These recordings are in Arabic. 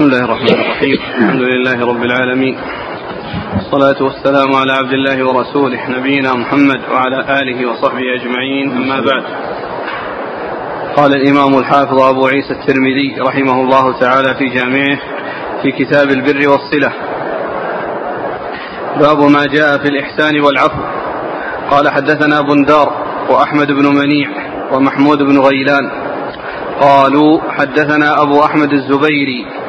بسم الله الرحمن الرحيم. الحمد لله رب العالمين. والصلاة والسلام على عبد الله ورسوله نبينا محمد وعلى آله وصحبه أجمعين. أما بعد. قال الإمام الحافظ أبو عيسى الترمذي رحمه الله تعالى في جامعه في كتاب البر والصلة. باب ما جاء في الإحسان والعفو. قال حدثنا بندار وأحمد بن منيع ومحمود بن غيلان. قالوا حدثنا أبو أحمد الزبيري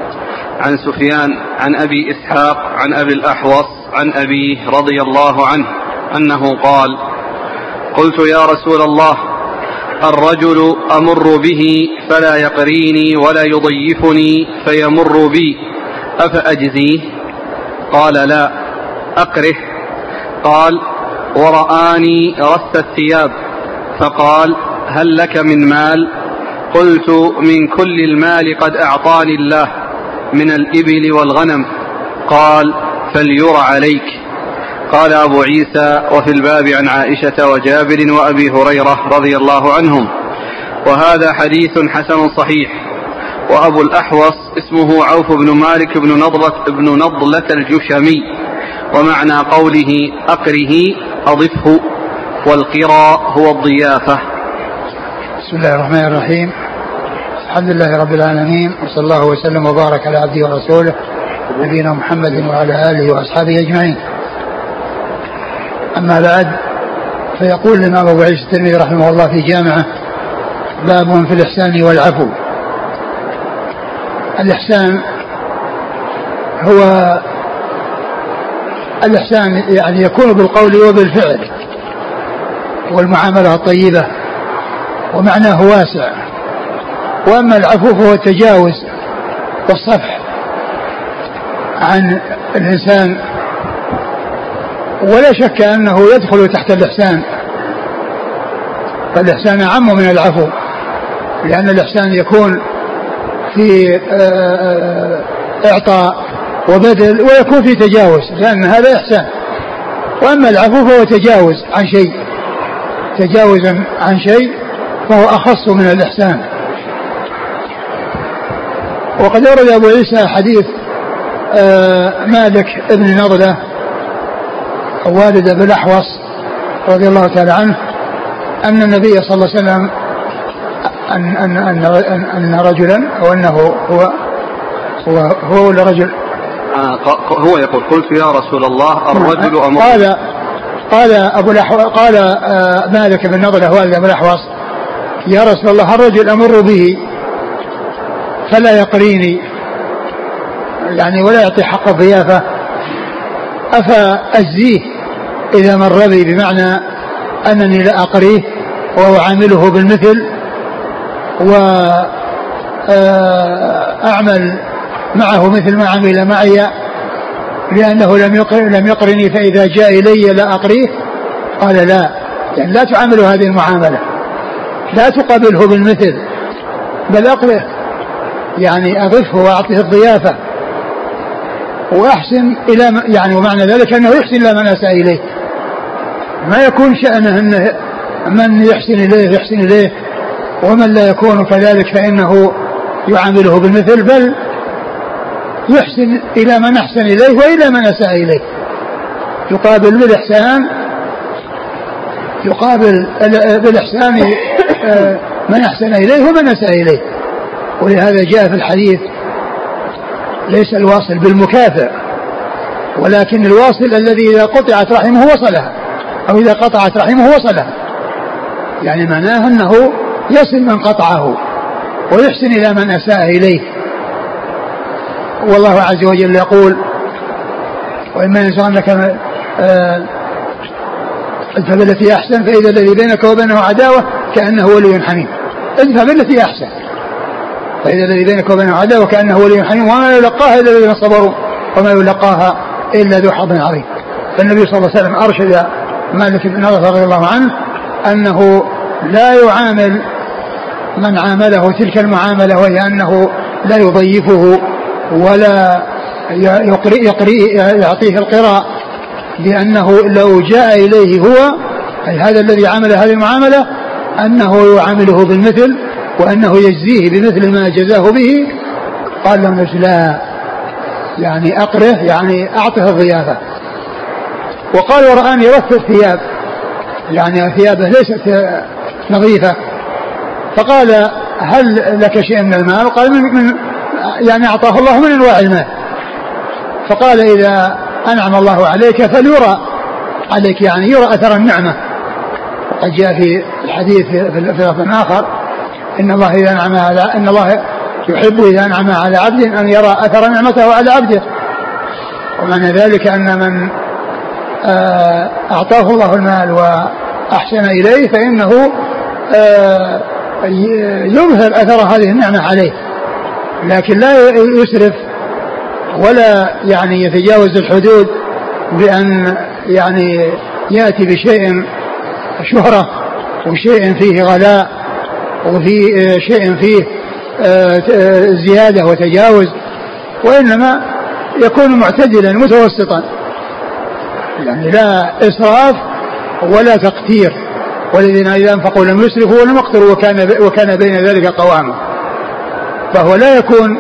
عن سفيان عن أبي إسحاق عن أبي الأحوص عن أبيه رضي الله عنه أنه قال قلت يا رسول الله الرجل أمر به فلا يقريني ولا يضيفني فيمر بي أفأجزيه؟ قال لا أكره قال ورآني رث الثياب. فقال هل لك من مال؟ قلت من كل المال قد أعطاني الله. من الإبل والغنم. قال فلير عليك. قال أبو عيسى وفي الباب عن عائشة وجابر وأبي هريرة رضي الله عنهم. وهذا حديث حسن صحيح. وأبو الأحوص اسمه عوف بن مالك بن نضلة, بن نضلة الجشمي. ومعنى قوله أقره أضفه والقرى هو الضيافة. بسم الله الرحمن الرحيم. الحمد لله رب العالمين وصلى الله وسلم وبارك على عبده ورسوله نبينا محمد وعلى آله وأصحابه أجمعين. أما بعد فيقول الإمام أبو عيسى الترمذي رحمه الله في جامعه باب في الإحسان والعفو. الإحسان هو الإحسان يعني يكون بالقول وبالفعل والمعاملة الطيبة ومعناه واسع وأما العفو فهو التجاوز والصفح عن الإنسان. ولا شك أنه يدخل تحت الإحسان. فالإحسان أعم من العفو لأن الإحسان يكون في إعطاء وبذل ويكون في تجاوز لأن هذا إحسان. وأما العفو فهو تجاوز عن شيء. تجاوز عن شيء فهو أخص من الإحسان. وقد أورد أبو عيسى حديث آه مالك بن نضلة والد أبي الأحوص رضي الله تعالى عنه أن النبي صلى الله عليه وسلم أن أن أن, أن, أن رجلا أو أنه هو هو هو ولا رجل؟ آه هو يقول قلت يا رسول الله الرجل أمر قال قال أبو الأحوص قال آه مالك بن نضلة والد أبي الأحوص يا رسول الله الرجل أمر به. فلا يقريني. يعني ولا يعطي حق الضيافة. أفأجزيه إذا مر بي بمعنى أنني لا أقريه وأعامله بالمثل. وأعمل معه مثل ما عمل معي. لأنه لم لم يقرني فإذا جاء إلي لا أقريه قال لا. يعني لا تعامله هذه المعاملة. لا تقابله بالمثل. بل أقره يعني أضفه وأعطيه الضيافة. وأحسن إلى يعني ومعنى ذلك أنه يحسن إلى من أساء إليه. ما يكون شأنه أنه من يحسن إليه يحسن إليه ومن لا يكون كذلك فإنه يعامله بالمثل بل يحسن إلى من أحسن إليه وإلى من أساء إليه. يقابل بالإحسان يقابل بالإحسان من أحسن إليه ومن أساء إليه. ولهذا جاء في الحديث ليس الواصل بالمكافئ ولكن الواصل الذي إذا قطعت رحمه وصلها أو إذا قطعت رحمه وصلها. يعني معناه أنه يصل من قطعه ويحسن إلى من أساء إليه. والله عز وجل يقول وإما ينزغنك ادفع بالتي أحسن فإذا الذي بينك وبينه عداوة كأنه ولي حميم. ادفع بالتي أحسن. فإذا الذي بينك وبينه عداوة كأنه ولي حميم وما يلقاها إلا الذين صبروا وما يلقاها إلا ذو حظ عظيم. فالنبي صلى الله عليه وسلم أرشد مالك بن نضر رضي الله عنه أنه لا يعامل من عامله تلك المعاملة وهي أنه لا يضيفه ولا يقري, يقري يعطيه القراء لأنه لو جاء إليه هو أي هذا الذي عمل هذه المعاملة أنه يعامله بالمثل وأنه يجزيه بمثل ما جزاه به. قال لهم لا يعني أقره يعني أعطه الضيافة. وقال ورآني رث الثياب. يعني ثيابه ليست نظيفة. فقال هل لك شيء من المال قال من, من يعني أعطاه الله من أنواع المال فقال إذا أنعم الله عليك فليرى. عليك يعني يرى أثر النعمة. وقد جاء في الحديث في لفظ آخر. إن الله إذا أنعم على إن الله يحب إذا أنعم على عبد أن يرى أثر نعمته على عبده. ومعنى ذلك أن من آه، أعطاه الله المال وأحسن إليه فإنه آه، يظهر أثر هذه النعمة عليه. لكن لا يسرف ولا يعني يتجاوز الحدود بأن يعني يأتي بشيء شهرة وشيء فيه غلاء. وفي شيء فيه آه، زيادة وتجاوز وإنما يكون معتدلا متوسطا. يعني لا إسراف ولا تقتير. والذين إذا أنفقوا لم يسرفوا ولم يقتروا وكان وكان بين ذلك قواما. فهو لا يكون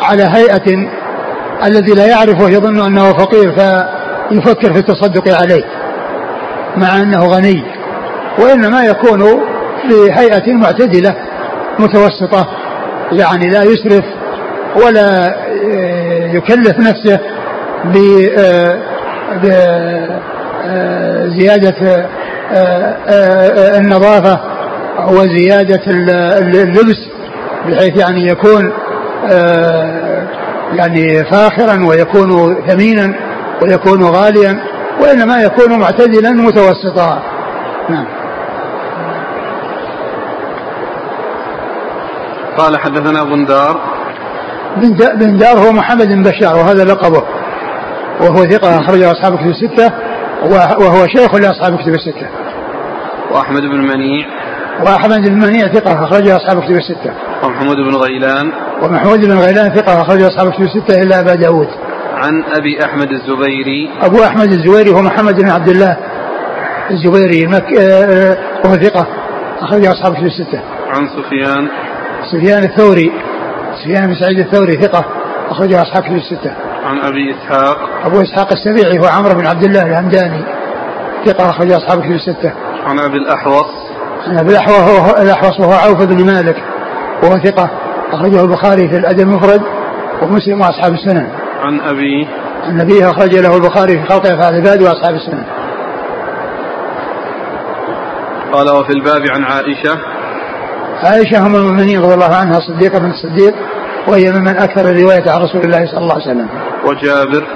على هيئة الذي لا يعرفه يظن أنه فقير فيفكر في التصدق عليه مع أنه غني. وإنما يكون بهيئة معتدلة متوسطة يعني لا يسرف ولا آه، يكلف نفسه بزيادة آه، آه، النظافة وزيادة اللبس بحيث يعني يكون يعني فاخرا ويكون ثمينا ويكون غاليا وإنما يكون معتدلا متوسطا. نعم. قال حدثنا بندار بندار هو محمد بن بشار وهذا لقبه. وهو ثقة أخرجه أصحاب كتب الستة وهو شيخ لأصحاب كتب الستة. وأحمد بن منيع. وأحمد بن منيع ثقة أخرجه أصحاب كتب الستة. ومحمود بن غيلان. ومحمود بن غيلان ثقة أخرجه أصحاب كتب الستة إلا أبا داود. عن أبي أحمد الزبيري. أبو أحمد الزبيري هو محمد بن عبد الله الزبيري المك... آه، آه، وهو ثقة أخرجه أصحاب كتب الستة. عن سفيان. سفيان الثوري سفيان بن سعيد الثوري ثقة أخرجه أصحاب كتب الستة. عن أبي إسحاق أبو إسحاق السبيعي هو عمرو بن عبد الله الهمداني ثقة أخرجه أصحاب كتب الستة. عن أبي الأحوص عن أبي الأحوص هو الأحوص وهو عوف بن مالك وهو ثقة أخرجه البخاري في الأدب المفرد ومسلم وأصحاب السنن. عن أبي عن أبيه أخرج له البخاري في خلق أفعال العباد وأصحاب السنن. قال وفي الباب عن عائشة عائشة أم المؤمنين رضي الله عنها صديقة بن الصديق وهي ممن أكثر الرواية عن رسول الله صلى الله عليه وسلم. وجابر.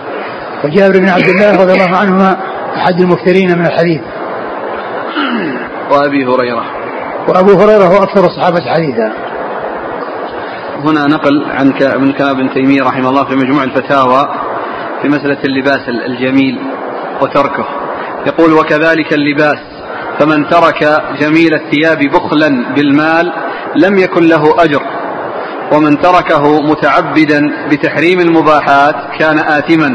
وجابر بن عبد الله رضي الله عنهما أحد المكثرين من الحديث. وأبي هريرة. وأبو هريرة هو أكثر الصحابة حديثا. هنا نقل عن من كلام ابن تيمية رحمه الله في مجموع الفتاوى في مسألة اللباس الجميل وتركه. يقول وكذلك اللباس فمن ترك جميل الثياب بخلا بالمال لم يكن له أجر. ومن تركه متعبدا بتحريم المباحات كان آثما.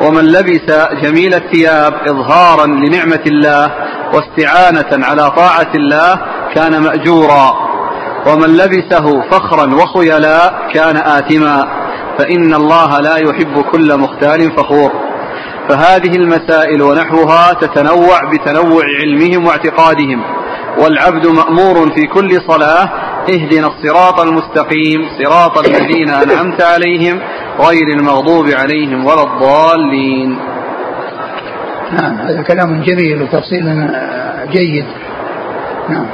ومن لبس جميل الثياب إظهارا لنعمة الله واستعانة على طاعة الله كان مأجورا. ومن لبسه فخرا وخيلاء كان آثما. فإن الله لا يحب كل مختال فخور. فهذه المسائل ونحوها تتنوع بتنوع علمهم واعتقادهم. والعبد مأمور في كل صلاة اهدنا الصراط المستقيم صراط الذين أنعمت عليهم غير المغضوب عليهم ولا الضالين. نعم هذا كلام جميل وتفصيل جيد. نعم.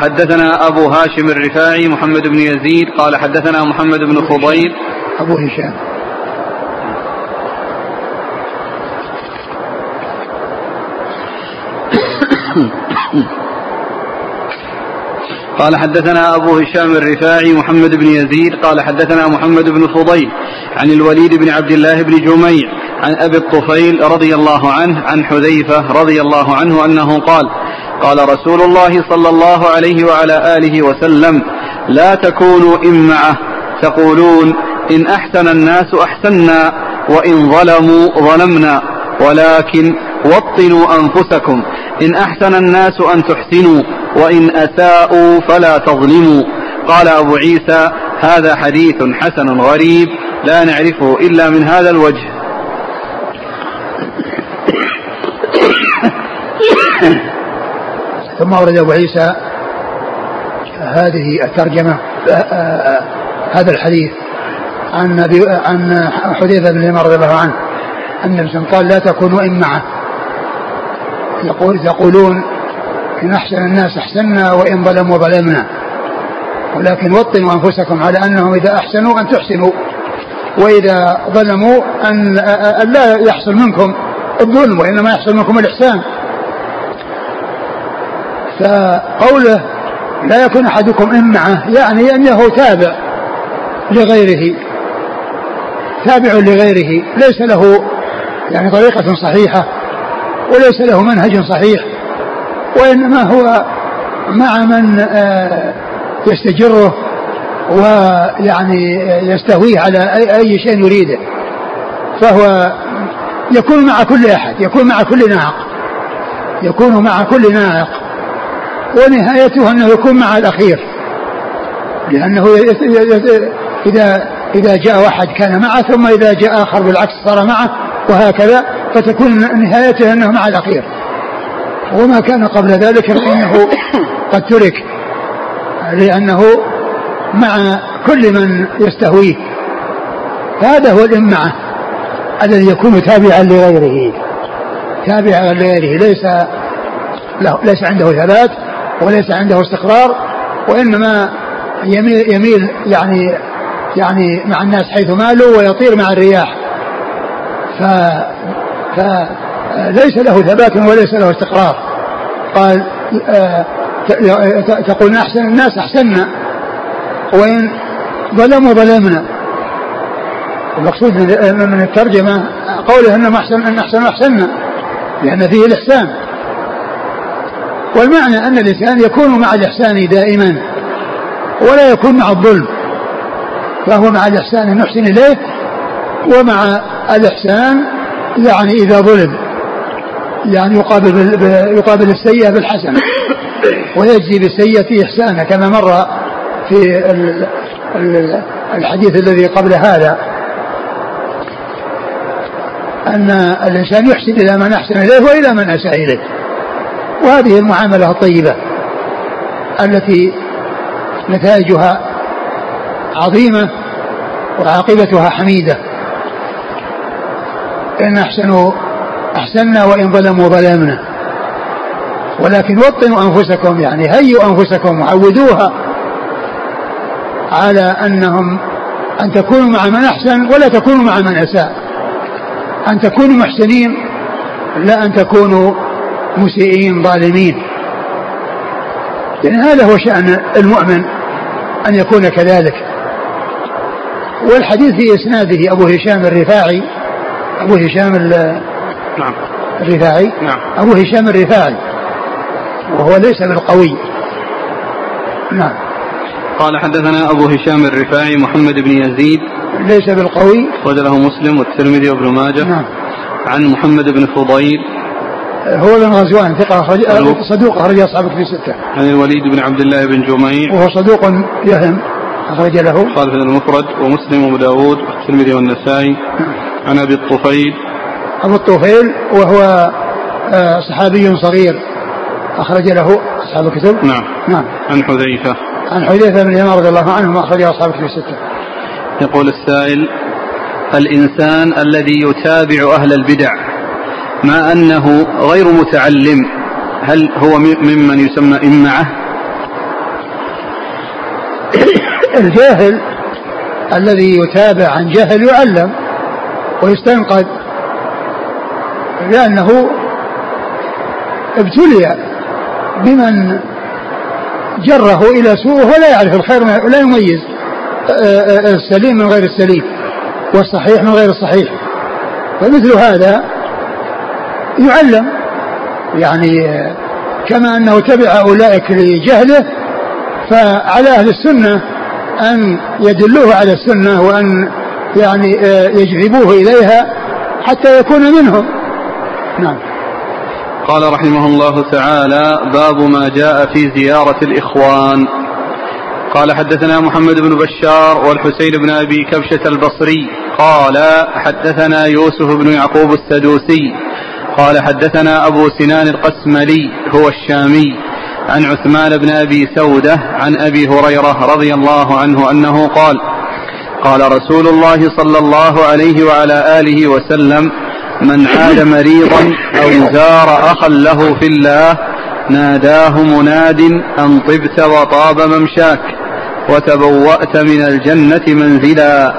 حدثنا أبو هاشم الرفاعي محمد بن يزيد قال حدثنا محمد بن فضيل. أبو هشام. قال حدثنا أبو هشام الرفاعي محمد بن يزيد قال حدثنا محمد بن فضيل عن الوليد بن عبد الله بن جميع عن أبي الطفيل رضي الله عنه عن حذيفة رضي الله عنه أنه قال قال رسول الله صلى الله عليه وعلى آله وسلم لا تكونوا إمعة تقولون إن أحسن الناس أحسنا وإن ظلموا ظلمنا ولكن وطنوا أنفسكم إن أحسن الناس أن تحسنوا وإن أساءوا فلا تظلموا قال أبو عيسى هذا حديث حسن غريب لا نعرفه إلا من هذا الوجه ثم ورد أبو عيسى هذه الترجمة هذا الحديث عن عن حذيفة بن عمر رضي الله عنه أن النبي قال لا تكونوا إمعة يقول يقولون إن أحسن الناس أحسنا وإن ظلموا ظلمنا. ولكن وطنوا أنفسكم على أنهم إذا أحسنوا أن تحسنوا وإذا ظلموا أن لا يحصل منكم الظلم وإنما يحصل منكم الإحسان. فقوله لا يكون أحدكم إمعة يعني أنه تابع لغيره. تابع لغيره. ليس له يعني طريقة صحيحة وليس له منهج صحيح وإنما هو مع من آه، يستجره ويعني يستهويه على أي شيء يريده. فهو يكون مع كل أحد يكون مع كل ناعق يكون مع كل ناعق ونهايته أنه يكون مع الأخير. لأنه إذا إذا جاء واحد كان معه ثم إذا جاء آخر بالعكس صار معه وهكذا فتكون نهايته أنه مع الأخير. وما كان قبل ذلك فإنه قد ترك لأنه مع كل من يستهويه. هذا هو الإمعة الذي يكون تابعا لغيره. تابعا لغيره. ليس له ليس عنده ثبات. وليس عنده استقرار وإنما يميل, يميل يعني يعني مع الناس حيث مالوا ويطير مع الرياح. ف فليس له ثبات وليس له استقرار. قال آه، تقول أحسن الناس أحسننا. وإن ظلموا ظلمنا. المقصود من الترجمة قوله أنهم أحسن أن أحسن أحسننا لأن فيه الإحسان. والمعنى أن الإنسان يكون مع الإحسان دائما ولا يكون مع الظلم فهو مع الإحسان نحسن إليه ومع الإحسان يعني إذا ظلم يعني يقابل يقابل السيئة بالحسنة ويجزي بالسيئة إحسانا كما مر في الحديث الذي قبل هذا. أن الإنسان يحسن إلى من أحسن إليه وإلى من أساء إليه. وهذه المعاملة الطيبة التي نتائجها عظيمة وعاقبتها حميدة. إن أحسنوا أحسنا وإن ظلموا ظلمنا. ولكن وطنوا أنفسكم يعني هيئوا أنفسكم وعودوها على أنهم أن تكونوا مع من أحسن ولا تكونوا مع من أساء. أن تكونوا محسنين لا أن تكونوا مسيئين ظالمين. يعني هذا هو شأن المؤمن أن يكون كذلك. والحديث في إسناده أبو هشام الرفاعي أبو هشام نعم. الرفاعي نعم. أبو هشام الرفاعي وهو ليس بالقوي نعم. قال حدثنا أبو هشام الرفاعي محمد بن يزيد. ليس بالقوي. له مسلم والترمذي وابن ماجه. نعم. عن محمد بن فضيل. هو بن غزوان ثقة صدوق أخرج أصحاب في ستة. عن الوليد بن عبد الله بن جميع وهو صدوق يهم أخرج له. خالف المفرد ومسلم وأبو داود والترمذي والنسائي. عن أبي الطفيل. أبو الطفيل وهو آه، صحابي صغير أخرج له أصحاب الكتب. نعم. نعم. عن حذيفة. عن حذيفة بن اليمان رضي الله عنه أخرج أصحاب الكتب الستة. يقول السائل الإنسان الذي يتابع أهل البدع مع أنه غير متعلم. هل هو ممن يسمى إمعة؟ الجاهل الذي يتابع عن جهل يعلم ويستنقذ لأنه ابتلي بمن جره إلى سوءه ولا يعرف الخير ولا يميز. آه، آه، السليم من غير السليم والصحيح من غير الصحيح. فمثل هذا يعلم. يعني كما أنه تبع أولئك لجهله فعلى أهل السنة أن يدلوه على السنة وأن يعني يجذبوه إليها حتى يكون منهم. نعم. قال رحمه الله تعالى باب ما جاء في زيارة الإخوان. قال حدثنا محمد بن بشار والحسين بن أبي كبشة البصري. قال حدثنا يوسف بن يعقوب السدوسي. قال حدثنا أبو سنان القسملي هو الشامي عن عثمان بن أبي سودة عن أبي هريرة رضي الله عنه أنه قال قال رسول الله صلى الله عليه وعلى آله وسلم من عاد مريضا أو زار أخا له في الله ناداه مناد أن طبت وطاب ممشاك وتبوأت من الجنة منزلا.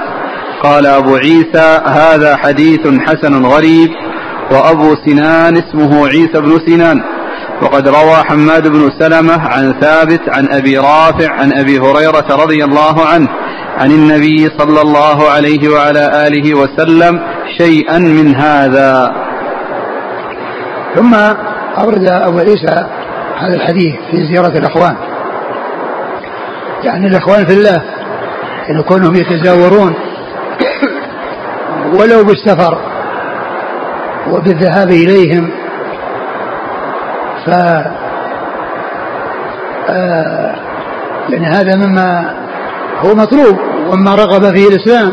قال أبو عيسى هذا حديث حسن غريب وأبو سنان اسمه عيسى بن سنان. وقد روى حماد بن سلمة عن ثابت عن أبي رافع عن أبي هريرة رضي الله عنه عن النبي صلى الله عليه وعلى آله وسلم شيئا من هذا. ثم أورد أبو عيسى هذا الحديث في زيارة الأخوان. يعني الإخوان في الله إن كونهم يتزاورون ولو بالسفر وبالذهاب إليهم ف آه يعني هذا مما هو مطلوب وما رغب فيه الإسلام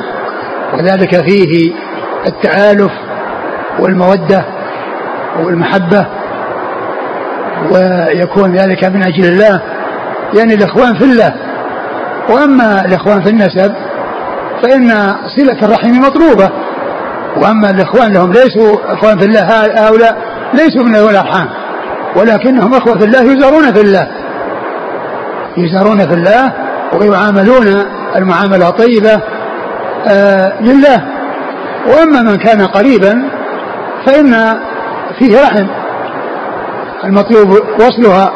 وذلك فيه التآلف والمودة والمحبة ويكون ذلك من أجل الله. يعني الإخوان في الله. وأما الإخوان في النسب فإن صلة الرحم مطلوبة. وأما الإخوان لهم ليسوا إخوان في الله هؤلاء ليسوا من ذوي الأرحام ولكنهم أخوة في الله يزارون في الله. يزارون في الله ويعاملون المعاملة طيبة آه لله. وأما من كان قريبا فإن فيه رحم. المطلوب وصلها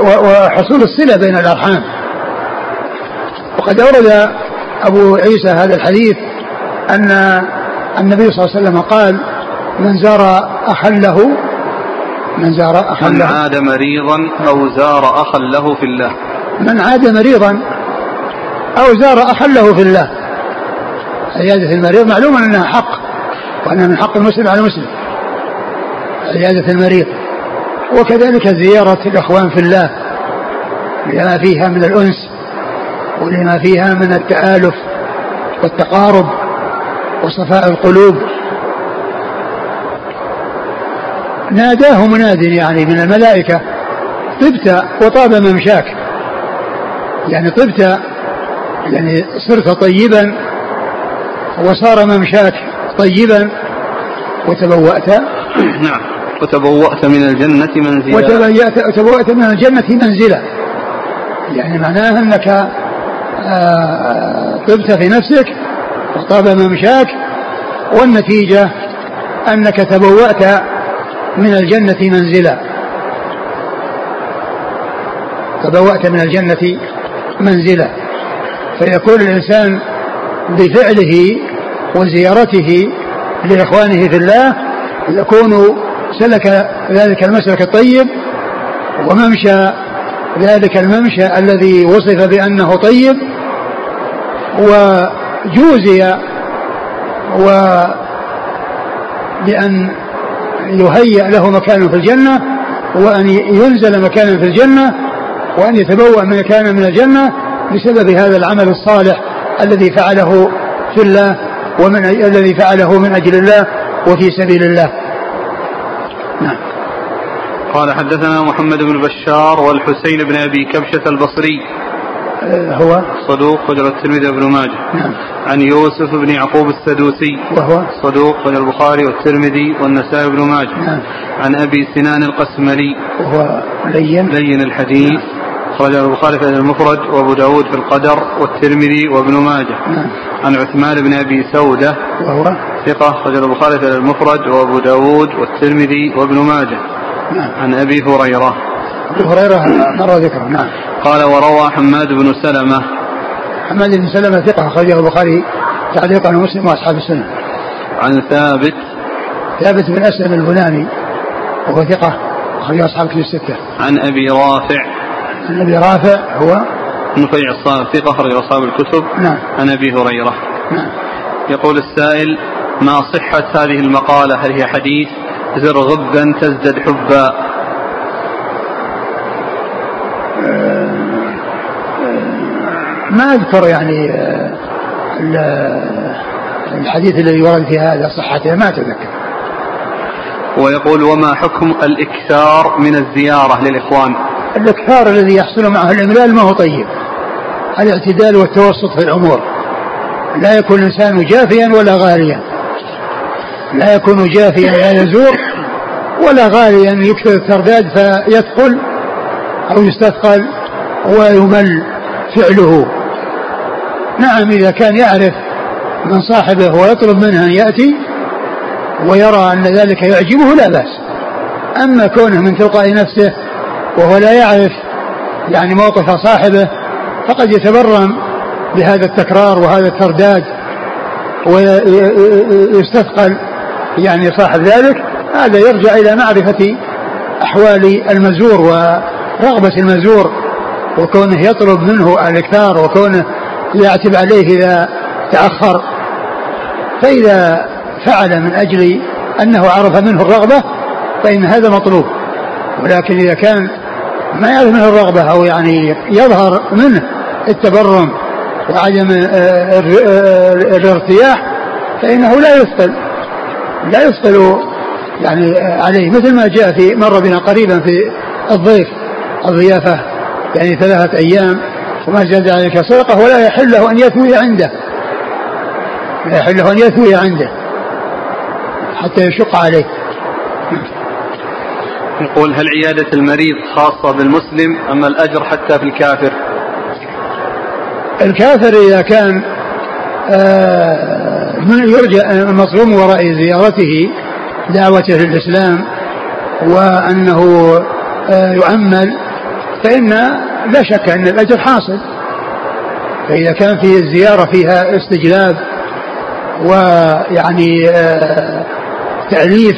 وحصول الصلة بين الأرحام. وقد أورد أبو عيسى هذا الحديث أن النبي صلى الله عليه وسلم قال من زار أخا له من زار أخا من عاد مريضا أو زار أخا له في الله. من عاد مريضا أو زار أخا له في الله. عيادة المريض معلوم أنها حق وأنها من حق المسلم على المسلم. عيادة المريض. وكذلك زيارة الأخوان في الله لما فيها من الأنس ولما فيها من التآلف والتقارب. وصفاء القلوب. ناداه مناد يعني من الملائكة. طبت وطاب ممشاك. يعني طبت يعني صرت طيبا وصار ممشاك طيبا. وتبوأت. نعم. وتبوأت من الجنة منزلا. وتبوأت من الجنة منزلا. يعني معناه أنك آه، طبت في نفسك وطاب ممشاك والنتيجة أنك تبوأت من الجنة منزلا. تبوأت من الجنة منزلا. فيكون الإنسان بفعله وزيارته لإخوانه في الله يكون سلك ذلك المسلك الطيب وممشى ذلك الممشى الذي وصف بأنه طيب وجوزي و بأن يهيأ له مكان في الجنة وأن ينزل مكانا في الجنة وأن يتبوأ مكانا من الجنة بسبب هذا العمل الصالح الذي فعله في الله ومن الذي فعله من أجل الله وفي سبيل الله. نعم. قال حدثنا محمد بن بشار والحسين بن أبي كبشة البصري. هو صدوق وجر الترمذي وابن ماجه. نعم. عن يوسف بن يعقوب السدوسي. وهو صدوق وجر البخاري والترمذي والنسائي وابن ماجه. نعم. عن أبي سنان القسملي. وهو لين. لين الحديث. نعم. أخرجه البخاري في المفرد وأبو داود في القدر والترمذي وابن ماجه. نعم. عن عثمان بن أبي سودة. وهو ثقة أخرجه البخاري في المفرد وأبو داود والترمذي وابن ماجه. نعم. عن أبي هريرة. أبو هريرة مر ذكره نعم. قال وروى حماد بن سلمة. حماد بن سلمة ثقة أخرجه البخاري تعليقا مسلم وأصحاب السنة. عن ثابت. ثابت بن أسلم البناني وهو ثقة أخرجه أصحاب الكتب الستة. عن أبي رافع. عن أبي رافع هو نفيع الصالح ثقة أخرج أصحاب الكتب. نعم. عن أبي هريرة. نعم. يقول السائل ما صحة هذه المقالة؟ هل هي حديث؟ زر غبا تزدد حبا. ما أذكر يعني الحديث الذي ورد في هذا صحته ما أتذكر. ويقول وما حكم الإكثار من الزيارة للإخوان؟ الإكثار الذي يحصل معه الاملال ما هو طيب. الاعتدال والتوسط في الأمور. لا يكون الإنسان جافيا ولا غاليا. لا يكون جافيا لا يزور ولا غاليا. يكثر الترداد فيثقل أو يستثقل ويمل فعله. نعم إذا كان يعرف من صاحبه ويطلب منه أن يأتي ويرى أن ذلك يعجبه لا بأس. أما كونه من تلقاء نفسه وهو لا يعرف يعني موقف صاحبه فقد يتبرم بهذا التكرار وهذا الترداد ويستثقل يعني صاحب ذلك. هذا يرجع إلى معرفة أحوال المزور ورغبة المزور وكونه يطلب منه الإكثار وكونه يعتب عليه إذا تأخر. فإذا فعل من أجل أنه عرف منه الرغبة فإن هذا مطلوب. ولكن إذا كان ما يعرف منه الرغبة أو يعني يظهر منه التبرم وعدم آه، آه، الارتياح فإنه لا يثقل لا يثقل يعني عليه. مثل ما جاء في مر بنا قريبا في الضيف الضيافة يعني ثلاثة أيام وما زاد عليك صدقة ولا يحل له أن يثوي عنده. لا يحل له أن يثوي عنده. حتى يشق عليه. يقول هل عيادة المريض خاصة بالمسلم أما الأجر حتى في الكافر؟ الكافر إذا كان آه، من يرجى المظلوم وراء زيارته دعوته للإسلام وأنه آه، يؤمل فإن لا شك أن الأجر حاصل. فإذا كان في الزيارة فيها استجلاب ويعني آه، تأليف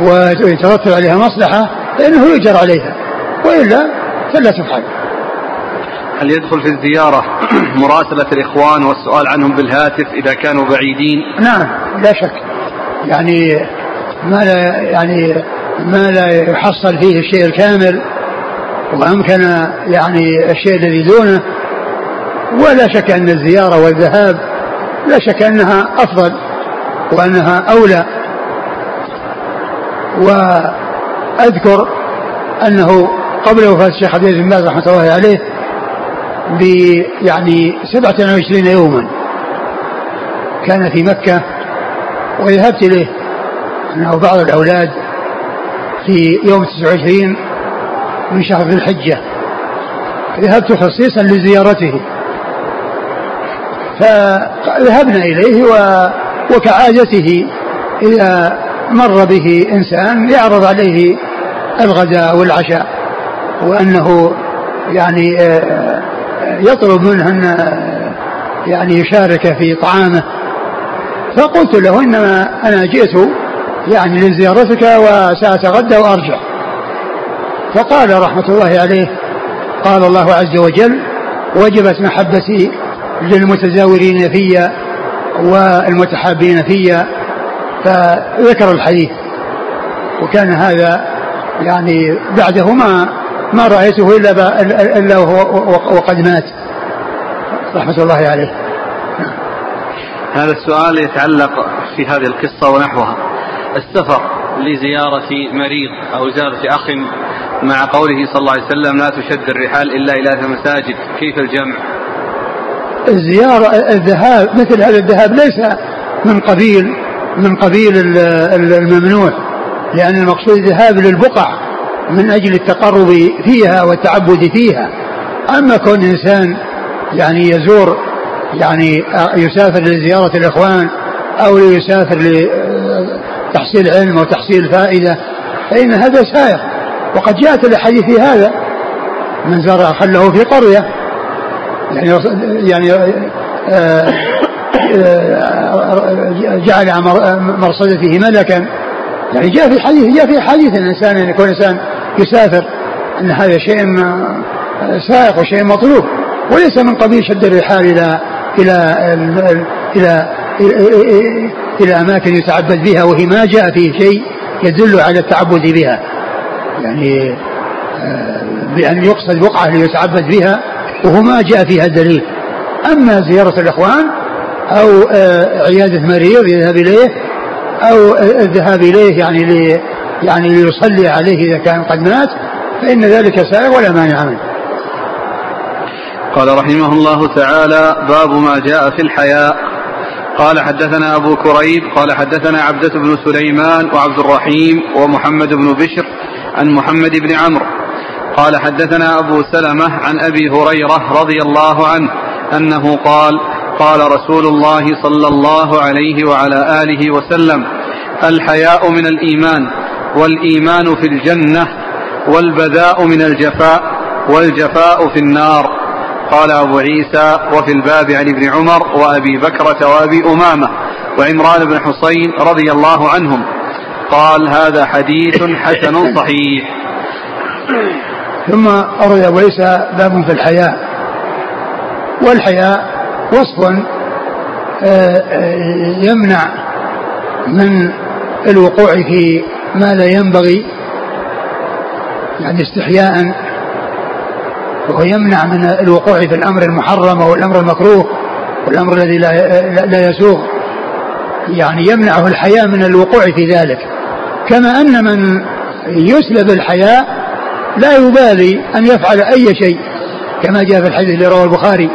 ويترتب عليها مصلحة فإنه يؤجر عليها. وإلا فلا تفعل. هل يدخل في الزيارة مراسلة الإخوان والسؤال عنهم بالهاتف إذا كانوا بعيدين؟ نعم لا شك. يعني ما لا يعني ما لا يحصل فيه الشيء الكامل. وأمكن يعني الشيء الذي دونه ولا شك أن الزيارة والذهاب لا شك أنها أفضل وأنها أولى. وأذكر أنه قبل وفاة الشيخ عبد العزيز بن باز رحمة الله عليه ب يعني 27 يوما كان في مكة وذهبت إليه. أنه بعض الأولاد في يوم 29 من شهر ذي الحجة. ذهبت خصيصا لزيارته؟ فذهبنا إليه و وكعادته إذا مر به إنسان يعرض عليه الغداء والعشاء وأنه يعني آه، يطلب منه أن آه، يعني يشارك في طعامه. فقلت له إنما أنا جئت يعني لزيارتك وسأتغدى وأرجع. فقال رحمة الله عليه قال الله عز وجل وجبت محبتي للمتزاورين في والمتحابين في فذكر الحديث. وكان هذا يعني بعده ما ما رأيته إلا إلا وقد مات. رحمة الله عليه. هذا السؤال يتعلق في هذه القصة ونحوها. السفر لزيارة مريض أو زيارة أخ مع قوله صلى الله عليه وسلم لا تشد الرحال إلا إلى مساجد كيف الجمع؟ الزيارة الذهاب مثل هذا الذهاب ليس من قبيل من قبيل الممنوع لأن المقصود الذهاب للبقع من أجل التقرب فيها والتعبد فيها. أما كون إنسان يعني يزور يعني يسافر لزيارة الإخوان أو يسافر لتحصيل علم وتحصيل فائدة فإن هذا سائر وقد جاءت الأحاديث في هذا من زار خله في قرية. يعني يعني آه، آه، جعل مرصدته ملكا. يعني جاء في حديث جاء في حديث الإنسان ان يكون إنسان يسافر إن هذا شيء سائق وشيء مطلوب. وليس من قبيل شد الرحال إلى إلى إلى إلى, إلى أماكن يتعبد بها وهي ما جاء فيه شيء يدل على التعبد بها. يعني آه، بأن يقصد بقعة ليتعبد بها وهو ما جاء فيها دليل أما زيارة الإخوان أو آه، عيادة مريض يذهب إليه أو الذهاب إليه يعني لي يعني ليصلي عليه إذا كان قد مات فإن ذلك سائغ ولا مانع منه. قال رحمه الله تعالى باب ما جاء في الحياء. قال حدثنا أبو كريب قال حدثنا عبدة بن سليمان وعبد الرحيم ومحمد بن بشر عن محمد بن عمرو. قال حدثنا أبو سلمة عن أبي هريرة رضي الله عنه أنه قال قال رسول الله صلى الله عليه وعلى آله وسلم الحياء من الإيمان والإيمان في الجنة والبذاء من الجفاء والجفاء في النار. قال أبو عيسى وفي الباب عن ابن عمر وأبي بكرة وأبي أمامة وعمران بن حسين رضي الله عنهم. قال هذا حديث حسن صحيح. ثم أورد أبو عيسى باب في الحياء. والحياء وصف آه، آه، يمنع من الوقوع في ما لا ينبغي يعني استحياء وهو يمنع من الوقوع في الأمر المحرم أو الأمر المكروه والامر الذي لا لا يسوغ. يعني يمنعه الحياء من الوقوع في ذلك. كما أن من يسلب الحياء لا يبالي أن يفعل أي شيء كما جاء في الحديث اللي رواه البخاري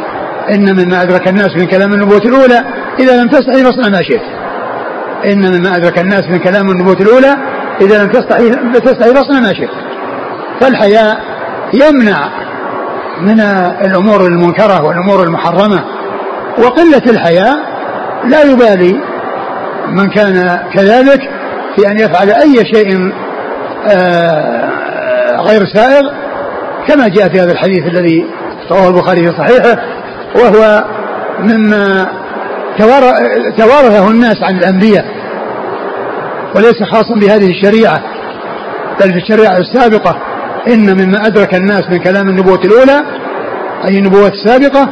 إن مما أدرك الناس من كلام النبوة الأولى إذا لم تستحي فاصنع ما شئت. إن مما أدرك الناس من كلام النبوة الأولى إذا لم تستحي تستحي فاصنع ما شئت. فالحياء يمنع من الأمور المنكرة والأمور المحرمة وقلة الحياء لا يبالي من كان كذلك في أن يفعل أي شيء آه، غير سائغ كما جاء في هذا الحديث الذي رواه البخاري في صحيحه وهو مما توارثه الناس عن الأنبياء وليس خاصا بهذه الشريعة بل في الشريعة السابقة. إن مما أدرك الناس من كلام النبوة الأولى أي النبوة السابقة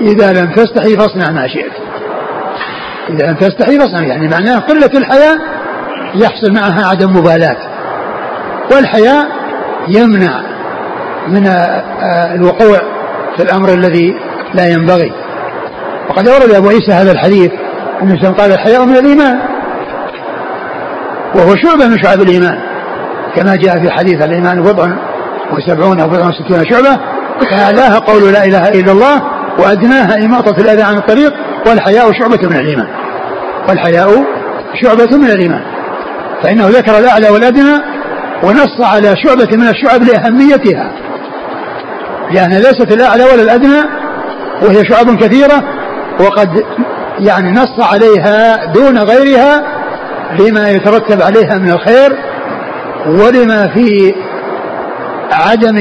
إذا لم تستحي فاصنع ما شئت. إذا لم تستحي فاصنع يعني معناه قلة الحياء يحصل معها عدم مبالاة. والحياء يمنع من الوقوع في الأمر الذي لا ينبغي. وقد أورد أبو عيسى هذا الحديث أن قال الحياء من الإيمان. وهو شعبة من شعب الإيمان. كما جاء في حديث الإيمان بضع وسبعون أو بضع وستون شعبة فأعلاها قول لا إله إلا الله وأدناها إماطة الأذى عن الطريق والحياء شعبة من الإيمان. والحياء شعبة من الإيمان. فإنه ذكر الأعلى والأدنى ونص على شعبة من الشعب لأهميتها لأن ليست الأعلى ولا الأدنى وهي شعب كثيرة وقد يعني نص عليها دون غيرها لما يترتب عليها من الخير ولما في عدم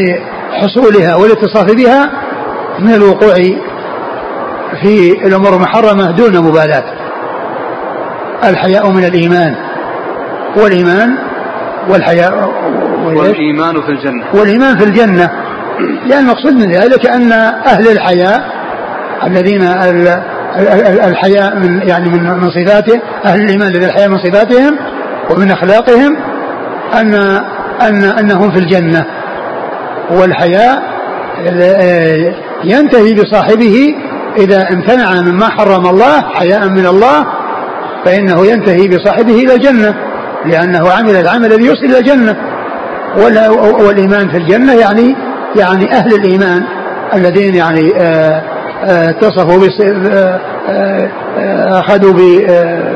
حصولها والاتصاف بها من الوقوع في الأمور المحرمة دون مبالاة. الحياء من الإيمان والإيمان والحياء والإيمان في الجنة. والإيمان في الجنة. لأن المقصود من ذلك أن أهل الحياء الذين الحياء من يعني من من صفاته أهل الإيمان الذين الحياء من صفاتهم ومن أخلاقهم أن أن أنهم في الجنة. والحياء ينتهي بصاحبه إذا امتنع مما حرم الله حياء من الله فإنه ينتهي بصاحبه إلى الجنة. لأنه عمل العمل الذي يوصل إلى الجنة. والإيمان في الجنة يعني يعني أهل الإيمان الذين يعني آه، آه، اتصفوا آه، أخذوا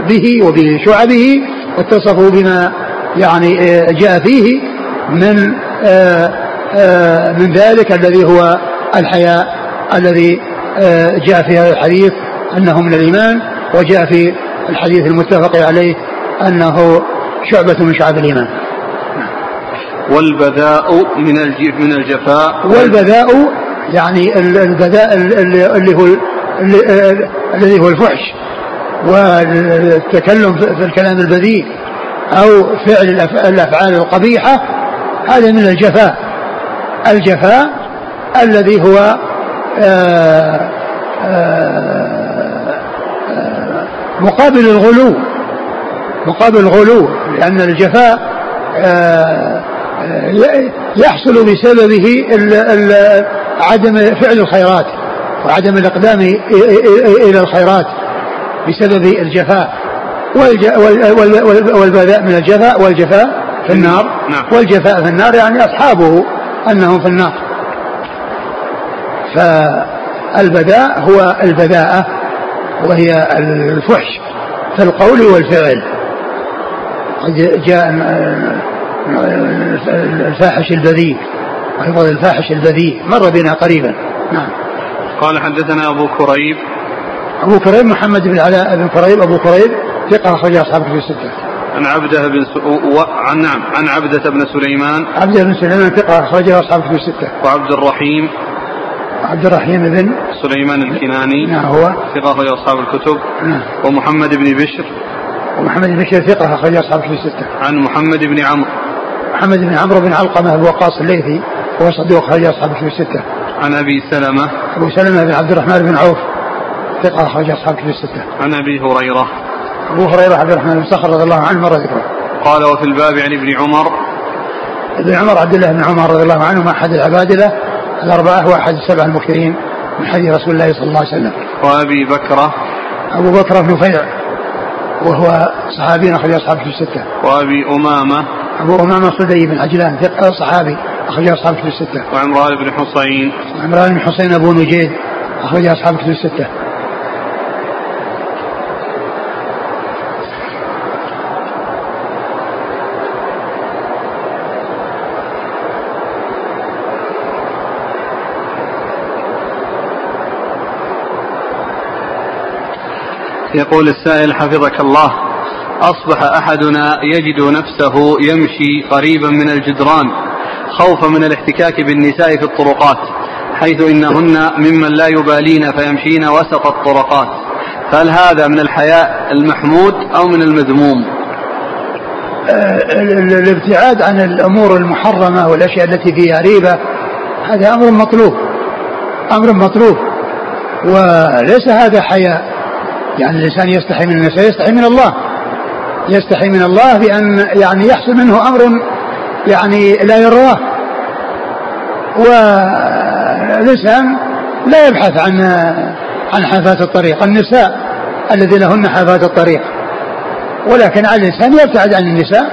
به وبشعبه واتصفوا بما يعني جاء فيه من من ذلك الذي هو الحياء الذي جاء في هذا الحديث أنه من الإيمان وجاء في الحديث المتفق عليه أنه شعبة من شعب الإيمان. والبذاء من من الجفاء. والبذاء يعني البذاء اللي هو الذي هو الفحش والتكلم في الكلام البذيء أو فعل الأفعال القبيحة هذا من الجفاء. الجفاء الذي هو آآ آه، آآ آه، مقابل الغلو. مقابل الغلو لأن الجفاء آه، آه، يحصل بسببه عدم فعل الخيرات وعدم الإقدام إلى الخيرات بسبب الجفاء. والبذاء من الجفاء والجفاء في النار. نعم. والجفاء في النار يعني أصحابه أنهم في النار. فالبذاء هو البذاءة وهي الفحش في القول والفعل. جاء الفاحش البذيء. ويبغض الفاحش البذيء. مر بنا قريبا. نعم. قال حدثنا أبو كريب. أبو كريب محمد بن علاء بن كريب. أبو كريب ثقة أخرج أصحاب في الستة. عن عبده بن س... و... عن نعم عن عبدة بن سليمان. عبدة بن سليمان ثقة أخرجه أصحاب في الستة. وعبد الرحيم. عبد الرحيم بن سليمان الكناني. نعم هو. ثقة أخرج أصحاب الكتب. نعم. ومحمد بن بشر. ومحمد بن بشر ثقة أخرج أصحاب في الستة. عن محمد بن عمرو. محمد بن عمرو بن علقمة بن وقاص الليثي وهو صدوق أخرج أصحاب في الستة. عن أبي سلمة. أبو سلمة بن عبد الرحمن بن عوف ثقة أخرج أصحاب في الستة. عن أبي هريرة. أبو هريرة عبد الرحمن بن صخر رضي الله عنه مر ذكره. قال وفي الباب عن ابن عمر. ابن عمر عبد الله بن عمر رضي الله عنه أحد العبادلة الأربعة وأحد السبع المكثرين من حديث رسول الله صلى الله عليه وسلم. وأبي بكرة. أبو بكر بن نفيع وهو صحابي أخرج أصحابه في الستة. وأبي أمامة. أبو أمامة صدي بن عجلان ثقة صحابي أخرج أصحابه في الستة. وعمران بن حصين وعمران بن حصين أبو نجيد أخرج أصحابه في الستة. يقول السائل حفظك الله أصبح أحدنا يجد نفسه يمشي قريبا من الجدران خوفا من الاحتكاك بالنساء في الطرقات حيث إنهن ممن لا يبالين فيمشين وسط الطرقات. فهل هذا من الحياء المحمود أو من المذموم؟ آه، الابتعاد عن الأمور المحرمة والأشياء التي فيها ريبة هذا أمر مطلوب أمر مطلوب وليس هذا حياء. يعني الإنسان يستحي من الناس يستحي من الله. يستحي من الله بأن يعني يحصل منه أمر يعني لا يراه والإنسان لا يبحث عن عن حافات الطريق النساء الذي لهن حافات الطريق. ولكن على الإنسان يبتعد عن النساء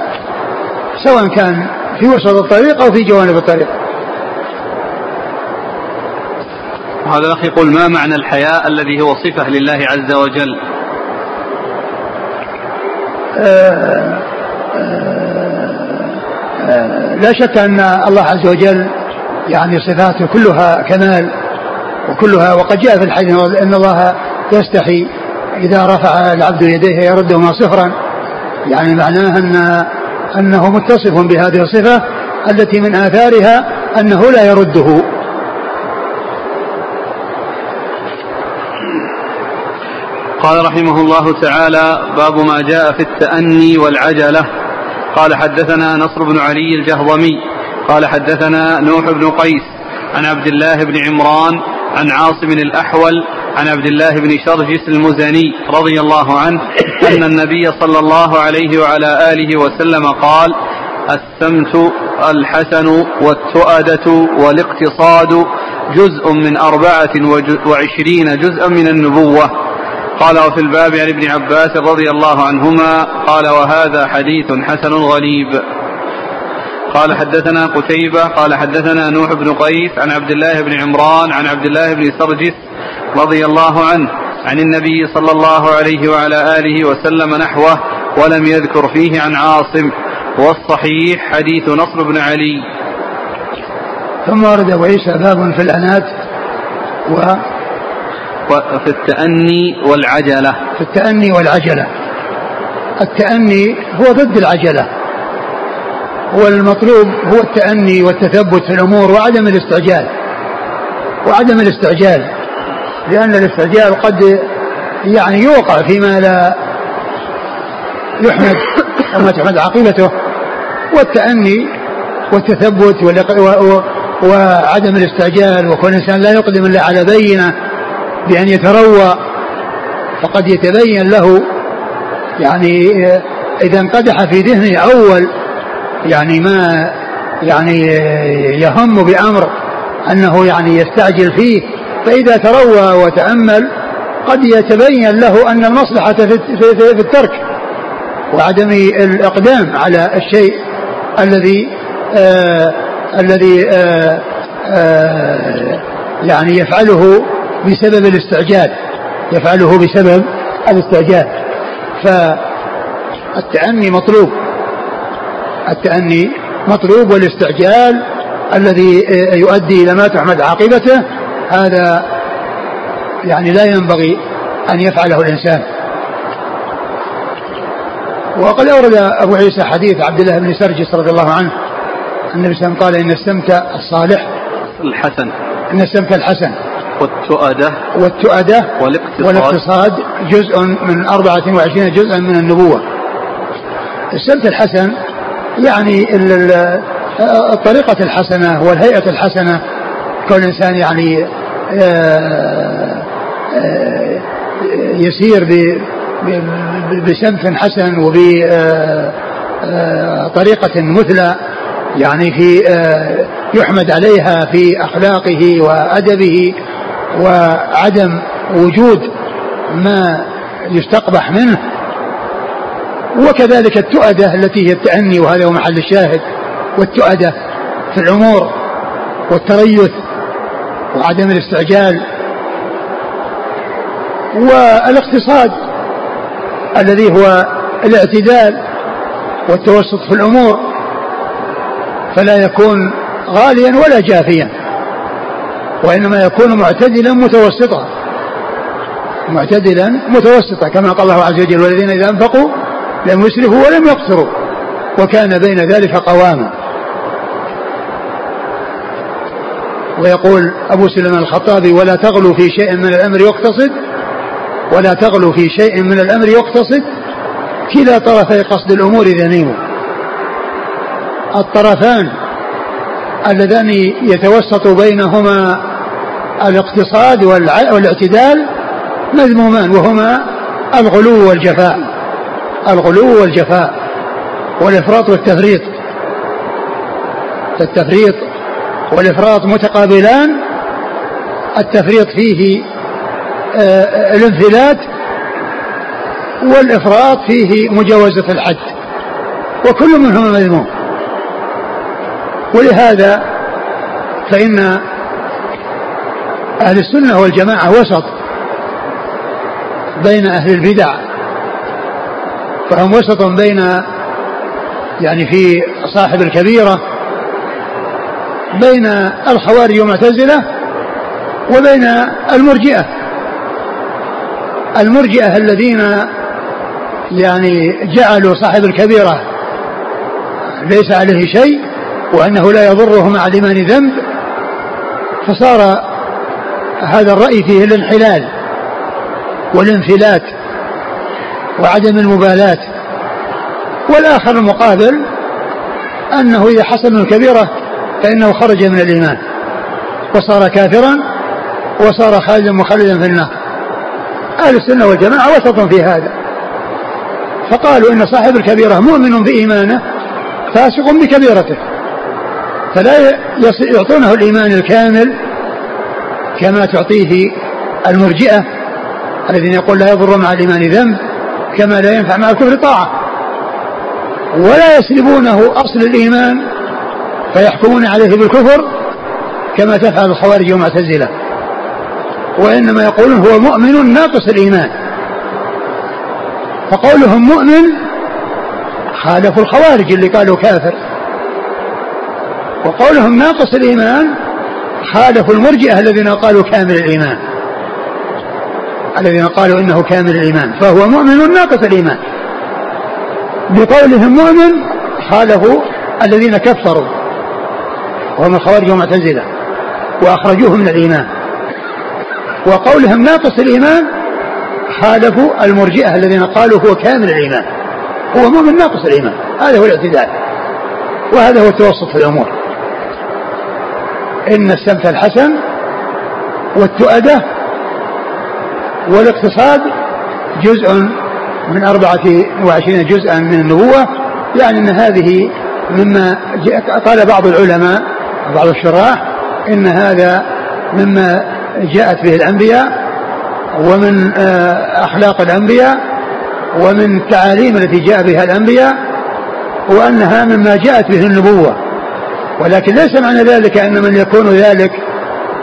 سواء كان في وسط الطريق أو في جوانب الطريق. وهذا الأخ يقول ما معنى الحياء الذي هو صفة لله عز وجل؟ آه، آه، آه، لا شك أن الله عز وجل يعني صفاته كلها كمال وكلها وقد جاء في الحديث أن الله يستحي إذا رفع العبد يديه يردهما صفرا يعني معناه أن أنه متصف بهذه الصفة التي من آثارها أنه لا يرده. قال رحمه الله تعالى باب ما جاء في التأني والعجلة. قال حدثنا نصر بن علي الجهضمي. قال حدثنا نوح بن قيس عن عبد الله بن عمران عن عاصم الأحول عن عبد الله بن شرجس المزني رضي الله عنه أن النبي صلى الله عليه وعلى آله وسلم قال السمت الحسن والتؤدة والاقتصاد جزء من أربعة وعشرين جزءا من النبوة. قال وفي الباب عن ابن عباس رضي الله عنهما قال وهذا حديث حسن غريب قال حدثنا قتيبة. قال حدثنا نوح بن قيس عن عبد الله بن عمران عن عبد الله بن سرجس رضي الله عنه عن النبي صلى الله عليه وعلى آله وسلم نحوه ولم يذكر فيه عن عاصم. والصحيح حديث نصر بن علي. ثم ورد أبو عيسى باب في الأنات و في التأني والعجلة. في التأني والعجلة. التأني هو ضد العجلة. والمطلوب هو التأني والتثبت في الأمور وعدم الاستعجال. وعدم الاستعجال لأن الاستعجال قد يعني يوقع فيما لا يحمد أو ما تحمد عاقبته والتأني والتثبت وعدم الاستعجال وكون الإنسان لا يقدم إلا على بينة بأن يتروى فقد يتبين له يعني إذا انقدح في ذهنه أول يعني ما يعني يهم بأمر أنه يعني يستعجل فيه فإذا تروى وتأمل قد يتبين له أن المصلحة في الترك وعدم الإقدام على الشيء الذي آه الذي آه آه يعني يفعله بسبب الاستعجال يفعله بسبب الاستعجال. فالتأني مطلوب. التأني مطلوب والاستعجال الذي يؤدي إلى ما تحمد عاقبته هذا يعني لا ينبغي أن يفعله الإنسان. وقد أورد أبو عيسى حديث عبد الله بن سرجس رضي الله عنه النبي صلى الله عليه وسلم قال إن السمت الصالح الحسن. إن السمت الحسن. والتؤدة. والتؤدة والاقتصاد, والاقتصاد جزء من 24 جزءا من النبوة. السمت الحسن يعني الطريقة الحسنة والهيئة الحسنة كون الإنسان يعني آه، آه، يسير بسمت حسن وبطريقة آه، مثلى يعني في يحمد عليها في أخلاقه وأدبه. وعدم وجود ما يستقبح منه وكذلك التؤدة التي هي التأني وهذا هو محل الشاهد والتؤدة في الأمور والتريث وعدم الاستعجال والاقتصاد الذي هو الاعتدال والتوسط في الأمور فلا يكون غاليا ولا جافيا. وإنما يكون معتدلا متوسطا. معتدلا متوسطا كما قال الله عز وجل والذين إذا أنفقوا لم يسرفوا ولم يقصروا. وكان بين ذلك قواما. ويقول أبو سليمان الخطابي ولا تغلوا في شيء من الأمر يقتصد ولا تغلوا في شيء من الأمر يقتصد. كلا طرفي قصد الأمور ذميم الطرفان اللذان يتوسط بينهما الاقتصاد والاعتدال مذمومان وهما الغلو والجفاء. الغلو والجفاء والإفراط والتفريط. التفريط والإفراط متقابلان التفريط فيه آه، الانفلات والإفراط فيه مجاوزة الحد وكل منهما مذموم. ولهذا فإن أهل السنة والجماعة وسط بين أهل البدع فهم وسط بين يعني في صاحب الكبيرة بين الخوارج والمعتزلة وبين المرجئة. المرجئة الذين يعني جعلوا صاحب الكبيرة ليس عليه شيء وأنه لا يضره مع الإيمان ذنب فصار هذا الرأي فيه الانحلال والانفلات وعدم المبالاة. والآخر المقابل أنه إذا حصل من الكبيرة فإنه خرج من الإيمان وصار كافرا وصار خالدا مخلدا في النار. أهل السنة والجماعة وسط في هذا. فقالوا إن صاحب الكبيرة مؤمن بإيمانه فاسق بكبيرته فلا يعطونه الإيمان الكامل كما تعطيه المرجئة الذين يقول لا يضر مع الإيمان ذنب كما لا ينفع مع الكفر طاعة. ولا يسلبونه أصل الإيمان فيحكمون عليه بالكفر كما تفعل الخوارج والمعتزلة. وإنما يقولون هو مؤمن ناقص الإيمان. فقولهم مؤمن خالفوا الخوارج اللي قالوا كافر. وقولهم ناقص الإيمان خالفوا المرجئة الذين قالوا كامل الإيمان. الذين قالوا إنه كامل الإيمان. فهو مؤمن ناقص الإيمان. بقولهم مؤمن خالفوا الذين كفروا. وهم الخوارج والمعتزلة. وأخرجوه من الإيمان. وقولهم ناقص الإيمان خالفوا المرجئة الذين قالوا هو كامل الإيمان. هو مؤمن ناقص الإيمان. هذا هو الاعتدال. وهذا هو التوسط في الأمور. إن السمت الحسن والتؤدة والاقتصاد جزء من أربعة وعشرين جزءا من النبوة يعني أن هذه مما قال بعض العلماء وبعض الشراح إن هذا مما جاءت به الأنبياء ومن آه، أخلاق الأنبياء ومن التعاليم التي جاء بها الأنبياء وأنها مما جاءت به النبوة. ولكن ليس معنى ذلك أن من يكون ذلك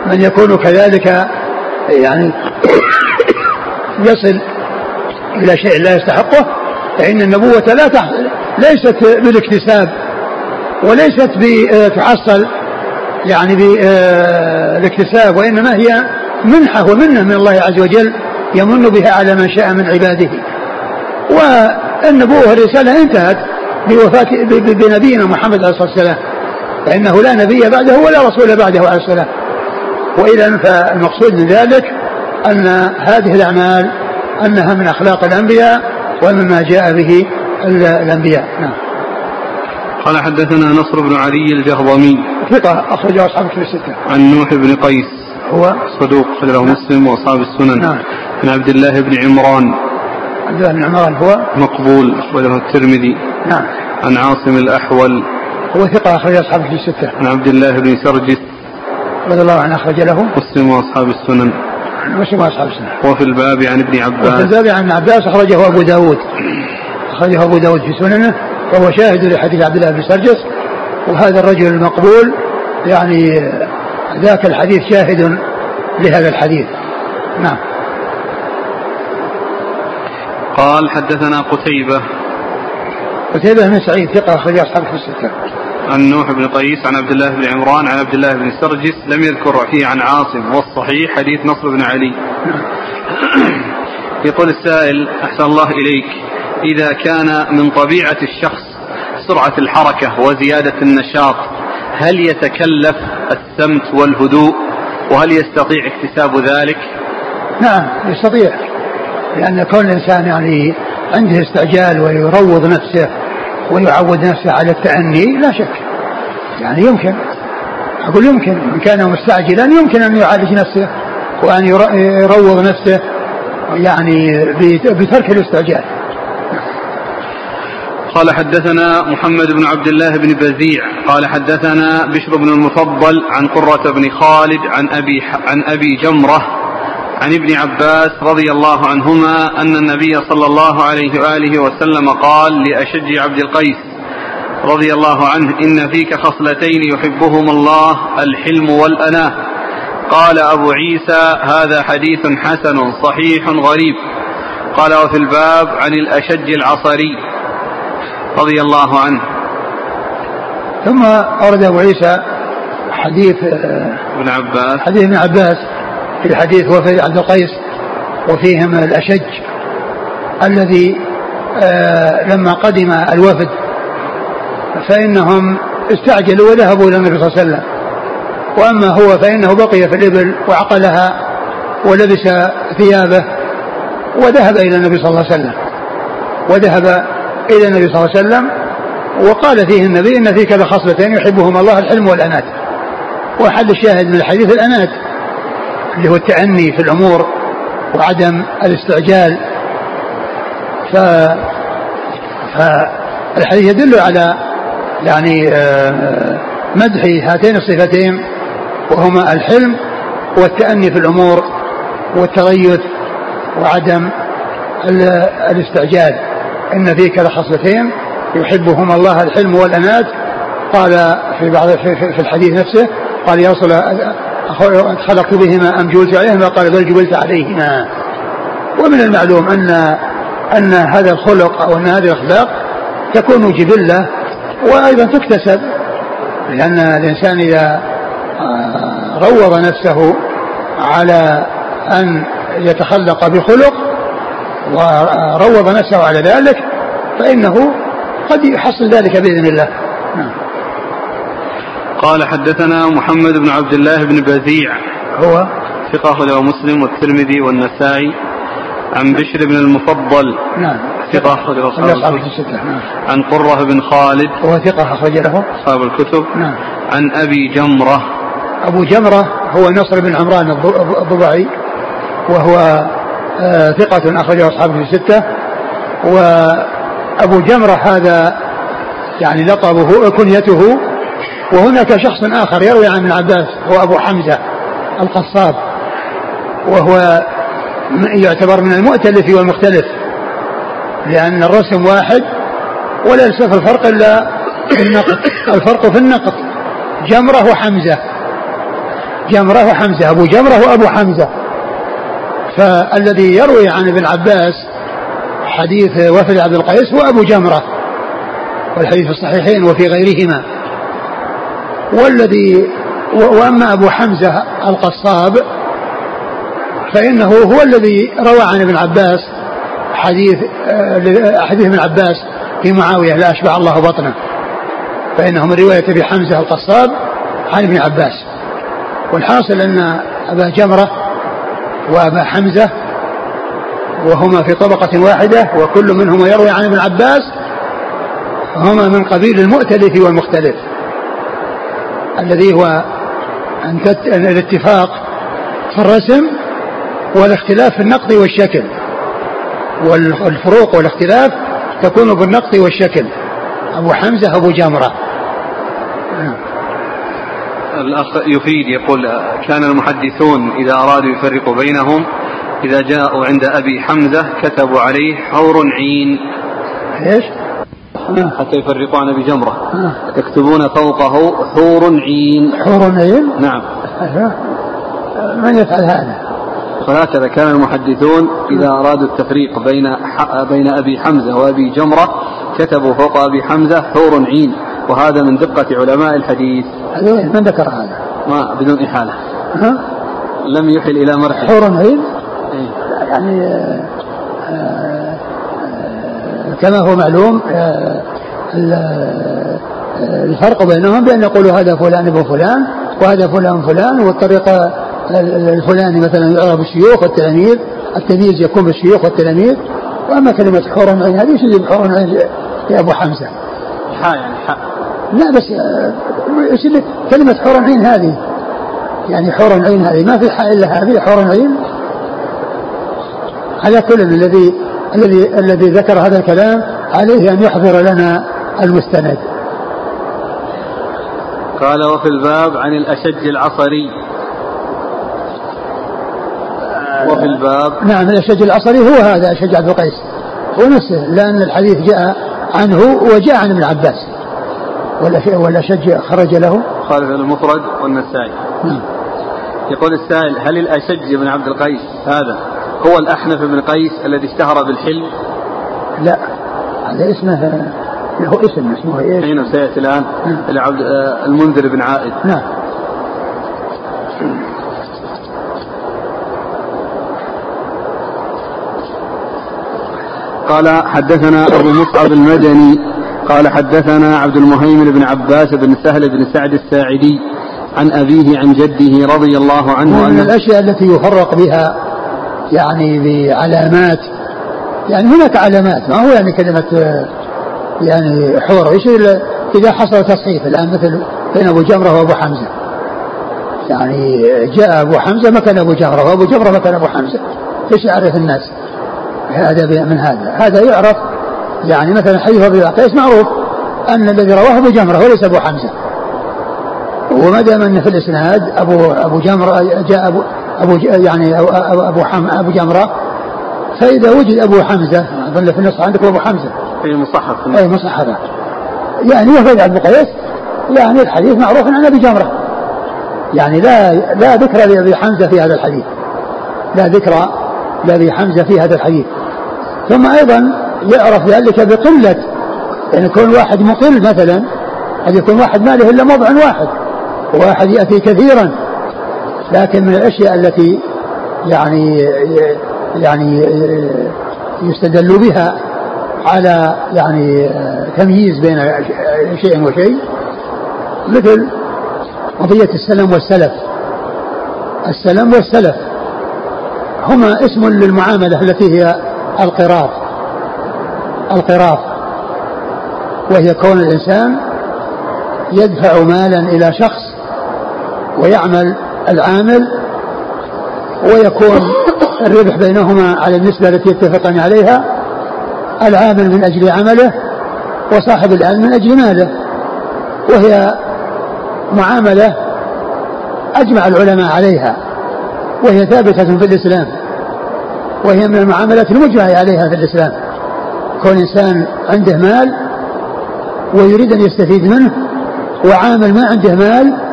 من يكون كذلك يعني يصل إلى شيء لا يستحقه فإن النبوة لا ليست بالاكتساب وليست بتحصل يعني بالاكتساب وإنما هي منحة ومنة من الله عز وجل يمن بها على من شاء من عباده. والنبوة والرسالة انتهت بوفاة بنبينا محمد عليه الصلاة والسلام. فإنه لا نبي بعده ولا رسول بعده عليه السلام وإذا فالمقصود من ذلك أن هذه الأعمال أنها من أخلاق الأنبياء ومما جاء به الأنبياء. نعم. قال حدثنا نصر بن علي الجهضمي. ثقة أخرجه أصحاب في الستة. عن نوح بن قيس. هو؟ صدوق خرجه مسلم وأصحاب السنن. نعم. عن عبد الله بن عمران. عبد الله بن عمران هو؟ مقبول أخرجه الترمذي. نعم. عن عاصم الأحول. هو ثقة أخرج أصحاب في الستة. عن عبد الله بن سرجس. رضي الله عنه أخرج له. مسلم وأصحاب السنن. مسلم وأصحاب السنن. وفي الباب عن ابن عباس. وفي الباب عن ابن عباس أخرجه أبو داود. أخرجه أبو داود في سننه. وهو شاهد لحديث عبد الله بن سرجس. وهذا الرجل المقبول يعني ذاك الحديث شاهد لهذا الحديث. نعم. قال حدثنا قتيبة. قتيبة بن سعيد ثقة أخرج أصحابه في الستة. عن نوح بن قيس عن عبد الله بن عمران عن عبد الله بن سرجس لم يذكر فيه عن عاصم والصحيح حديث نصر بن علي. يقول السائل أحسن الله إليك. إذا كان من طبيعة الشخص سرعة الحركة وزيادة النشاط هل يتكلف السمت والهدوء؟ وهل يستطيع اكتساب ذلك؟ نعم يستطيع. لأن كون الإنسان يعني عنده استعجال ويروض نفسه. ويعود نفسه على التأني لا شك. يعني يمكن. أقول يمكن. إن كان مستعجلا يمكن أن يعالج نفسه وأن يروض نفسه يعني بترك الاستعجال. قال حدثنا محمد بن عبد الله بن بزيع. قال حدثنا بشر بن المفضل عن قرة بن خالد عن أبي, عن أبي جمرة عن ابن عباس رضي الله عنهما أن النبي صلى الله عليه وآله وسلم قال لأشج عبد القيس رضي الله عنه إن فيك خصلتين يحبهما الله الحلم والأناة. قال أبو عيسى هذا حديث حسن صحيح غريب. قال وفي الباب عن الأشج العصري رضي الله عنه. ثم أورد أبو عيسى حديث ابن عباس. حديث ابن عباس في حديث وفد عبد القيس وفيهم الأشج الذي آه لما قدم الوفد فإنهم استعجلوا وذهبوا إلى النبي صلى الله عليه وسلم. وأما هو فإنه بقي في الإبل وعقلها ولبس ثيابه وذهب إلى النبي صلى الله عليه وسلم. وذهب إلى النبي صلى الله عليه وسلم وقال فيه النبي إن فيك لخصلتين يحبهما الله الحلم والأنات. وحد الشاهد من الحديث الأنات. اللي هو التأني في الأمور وعدم الاستعجال. ف فالحديث يدل على يعني آه، مدح هاتين الصفتين وهما الحلم والتأني في الأمور والتغيث وعدم الاستعجال. إن فيك لخصلتين يحبهما الله الحلم والأنات قال في بعض في الحديث نفسه قال رسول خلقت بهما أم جبلت عليهما؟ قال بل جبلت عليهما. ومن المعلوم أن أن هذا الخلق أو أن هذه الأخلاق تكون جبلة وأيضا تكتسب. لأن الإنسان إذا آه، روض نفسه على أن يتخلق بخلق وروض نفسه على ذلك فإنه قد يحصل ذلك بإذن الله. نعم. قال حدثنا محمد بن عبد الله بن بزيع. هو ثقة أخرجه مسلم والترمذي والنسائي. عن بشر بن المفضل. نعم. ثقة أخرجه أصحاب نعم. عن قرة بن خالد. وهو ثقة أخرج له. أصحاب الكتب. نعم. عن أبي جمرة. أبو جمرة هو نصر بن عمران الضبعي وهو آه ثقة أخرجه أصحابه الستة. وأبو جمرة هذا يعني لقبه كنيته وهناك شخص آخر يروي عن ابن عباس هو أبو حمزة القصاب وهو يعتبر من المؤتلف والمختلف لأن الرسم واحد ولا يلسف الفرق إلا في النقط الفرق في النقط جمرة وحمزة جمرة وحمزة أبو جمرة وأبو حمزة. فالذي يروي عن ابن عباس حديث وفد عبد القيس هو أبو جمرة والحديث في الصحيحين وفي غيرهما. والذي وأما أبو حمزة القصاب فإنه هو الذي روى عن ابن عباس حديث آه، حديث ابن عباس في معاوية لا أشبع الله بطنه. فإنه من رواية أبي حمزة القصاب عن ابن عباس. والحاصل أن أبا جمرة وأبا حمزة وهما في طبقة واحدة وكل منهما يروي عن ابن عباس هما من قبيل المؤتلف والمختلف. الذي هو أن الاتفاق في الرسم والاختلاف في النقد والشكل. والفروق والاختلاف تكون بالنقد والشكل. أبو حمزة أبو جمرة. الأخ يفيد يقول كان المحدثون إذا أرادوا يفرقوا بينهم إذا جاءوا عند أبي حمزة كتبوا عليه حور عين. إيش؟ حتى يفرقوا عن أبي جمرة يكتبون فوقه حور عين حور عين؟ نعم من يفعل هذا؟ وهكذا كان المحدثون إذا أرادوا التفريق بين بين أبي حمزة وأبي جمرة كتبوا فوق أبي حمزة حور عين وهذا من دقة علماء الحديث من ذكر هذا؟ ما بدون إحالة ها؟ لم يحل إلى مرحل حور عين؟ إيه؟ يعني آه، كما هو معلوم آه، الفرق بينهم بأن يقولوا هذا فلان ابن فلان وهذا فلان فلان والطريقة الفلاني مثلا يعرف بالشيوخ والتلاميذ التمييز يكون بالشيوخ والتلاميذ وأما كلمة حور عين هذه إيش اللي بحور عين يا أبو حمزة؟ حاء يعني حاء لا بس إيش اللي كلمة حور عين هذه؟ يعني حور عين هذه ما في حاء إلا هذه حور عين على كل الذي الذي الذي ذكر هذا الكلام عليه أن يحضر لنا المستند. قال وفي الباب عن الأشج العصري. وفي الباب نعم الأشج العصري هو هذا أشج عبد القيس. هو نفسه لأن الحديث جاء عنه وجاء عن ابن عباس. والأشج خرج له. خالد المفرد والنسائي. نعم. يقول السائل هل الأشج بن عبد القيس هذا؟ هو الأحنف بن قيس الذي اشتهر بالحلم؟ لا هذا اسمه له اسم اسمه إيش؟ حين سيأتي الآن نعم. المنذر بن عائد نعم قال حدثنا أبو مصعب المدني قال حدثنا عبد المهيمن بن عباس بن سهل بن سعد الساعدي عن أبيه عن جده رضي الله عنه من الأشياء التي يفرق بها يعني بعلامات. يعني هناك علامات ما هو يعني كلمة يعني حور إيش إذا حصل تصحيف الآن مثل بين أبو جمرة وأبو حمزة. يعني جاء أبو حمزة مكان أبو جمرة وأبو جمرة مكان أبو حمزة. إيش يعرف الناس؟ هذا من هذا. هذا يعرف يعني مثلا حديث أبي قيس معروف؟ أن الذي رواه أبو جمرة وليس أبو حمزة. وما دام أن في الإسناد أبو أبو جمرة جاء أبو أبو يعني ابو أبو, حم أبو جمرة. فإذا وجد أبو حمزة اظن في النص عندكم أبو حمزة؟ اي مصحف. اي مصحف. يعني وفد ابو قيس يعني الحديث معروف عن أبي جمرة. يعني لا لا ذكر لأبي حمزة في هذا الحديث. لا ذكر لأبي حمزة في هذا الحديث. ثم أيضا يعرف ذلك بقلة. يعني يكون واحد مقل مثلا قد يكون واحد ما له إلا موضع واحد. وواحد يأتي كثيرا. لكن من الأشياء التي يعني يعني يستدل بها على يعني تمييز بين شيء وشيء مثل قضية السلم والسلف. السلم والسلف هما اسم للمعاملة التي هي القراض القراض وهي كون الإنسان يدفع مالا إلى شخص ويعمل العامل ويكون الربح بينهما على النسبة التي يتفقان عليها العامل من أجل عمله وصاحب العلم من أجل ماله. وهي معاملة أجمع العلماء عليها وهي ثابتة في الإسلام وهي من المعاملات المجمع عليها في الإسلام. كون إنسان عنده مال ويريد أن يستفيد منه وعامل ما عنده مال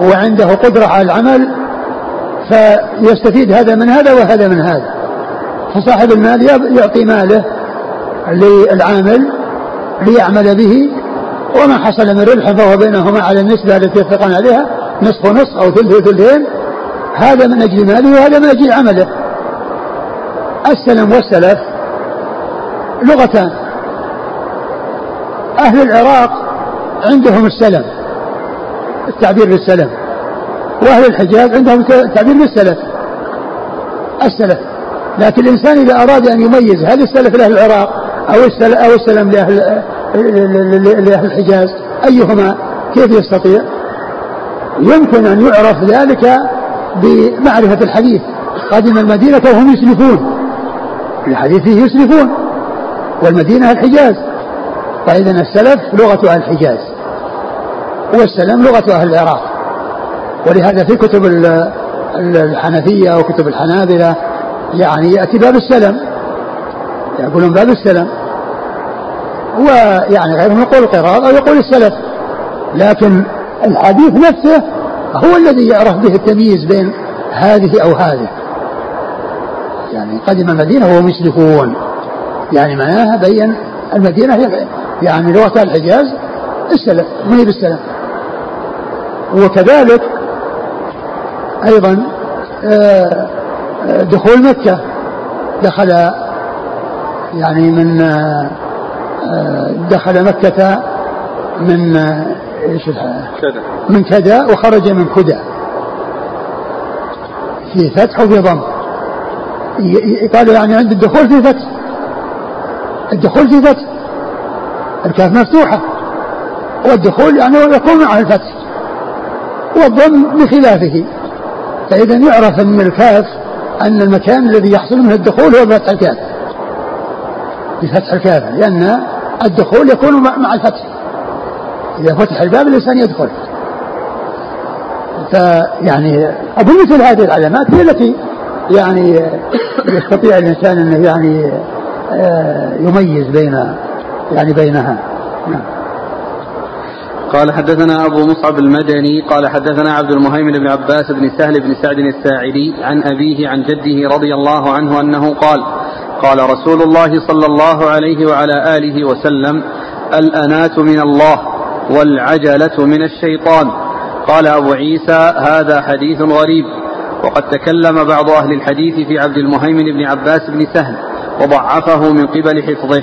وعنده قدرة على العمل فيستفيد هذا من هذا وهذا من هذا. فصاحب المال يعطي ماله للعامل ليعمل به وما حصل من ربح فهو بينهما على النسبة التي يتفقان عليها نصف ونصف أو ثلث وثلثين. هذا من أجل ماله وهذا من أجل عمله. السلم والسلف لغتان. أهل العراق عندهم السلم. التعبير بالسلم وأهل الحجاز عندهم التعبير بالسلف السلف. لكن الإنسان إذا أراد أن يميز هل السلف لأهل العراق أو السلم, أو السلم لأهل, لأهل الحجاز أيهما؟ كيف يستطيع؟ يمكن أن يعرف ذلك بمعرفة الحديث. قدم المدينة وهم يسلفون. في حديثه يسلفون. والمدينة الحجاز. فإذا السلف لغة أهل الحجاز. والسلم لغة أهل العراق. ولهذا في كتب الحنفية وكتب الحنابلة يعني يأتي باب السلم يقولون باب السلم ويعني غيرهم يقول القراء أو يقول السلف. لكن الحديث نفسه هو الذي يعرف به التمييز بين هذه أو هذه. يعني قدم المدينة وهم يسلكون. يعني معناها بين المدينة يعني لغة الحجاز السلف ما هي بالسلف وكذلك أيضا آه، آه، دخول مكة دخل يعني من آه، دخل مكة من إيش كذا. من كذا وخرج من كدى في فتح وفي ضم. قالوا يعني عند الدخول في فتح. الدخول في فتح. الكاف مفتوحة. والدخول يعني يكون مع الفتح. والضم بخلافه. فإذا يعرف أن الكاف أن المكان الذي يحصل منه الدخول هو بفتح الكاف بفتح الكاف لأن الدخول يكون مع الفتح. إذا فتح الباب الإنسان يدخل. فيعني أظن مثل هذه العلامات هي التي يعني يستطيع الإنسان أنه يعني آه، يميز بين يعني بينها. نعم. قال حدثنا أبو مصعب المدني قال حدثنا عبد المهيمن بن عباس بن سهل بن سعد الساعدي عن أبيه عن جده رضي الله عنه أنه قال قال رسول الله صلى الله عليه وعلى آله وسلم الأنات من الله والعجلة من الشيطان. قال أبو عيسى هذا حديث غريب. وقد تكلم بعض أهل الحديث في عبد المهيمن بن عباس بن سهل وضعفه من قبل حفظه.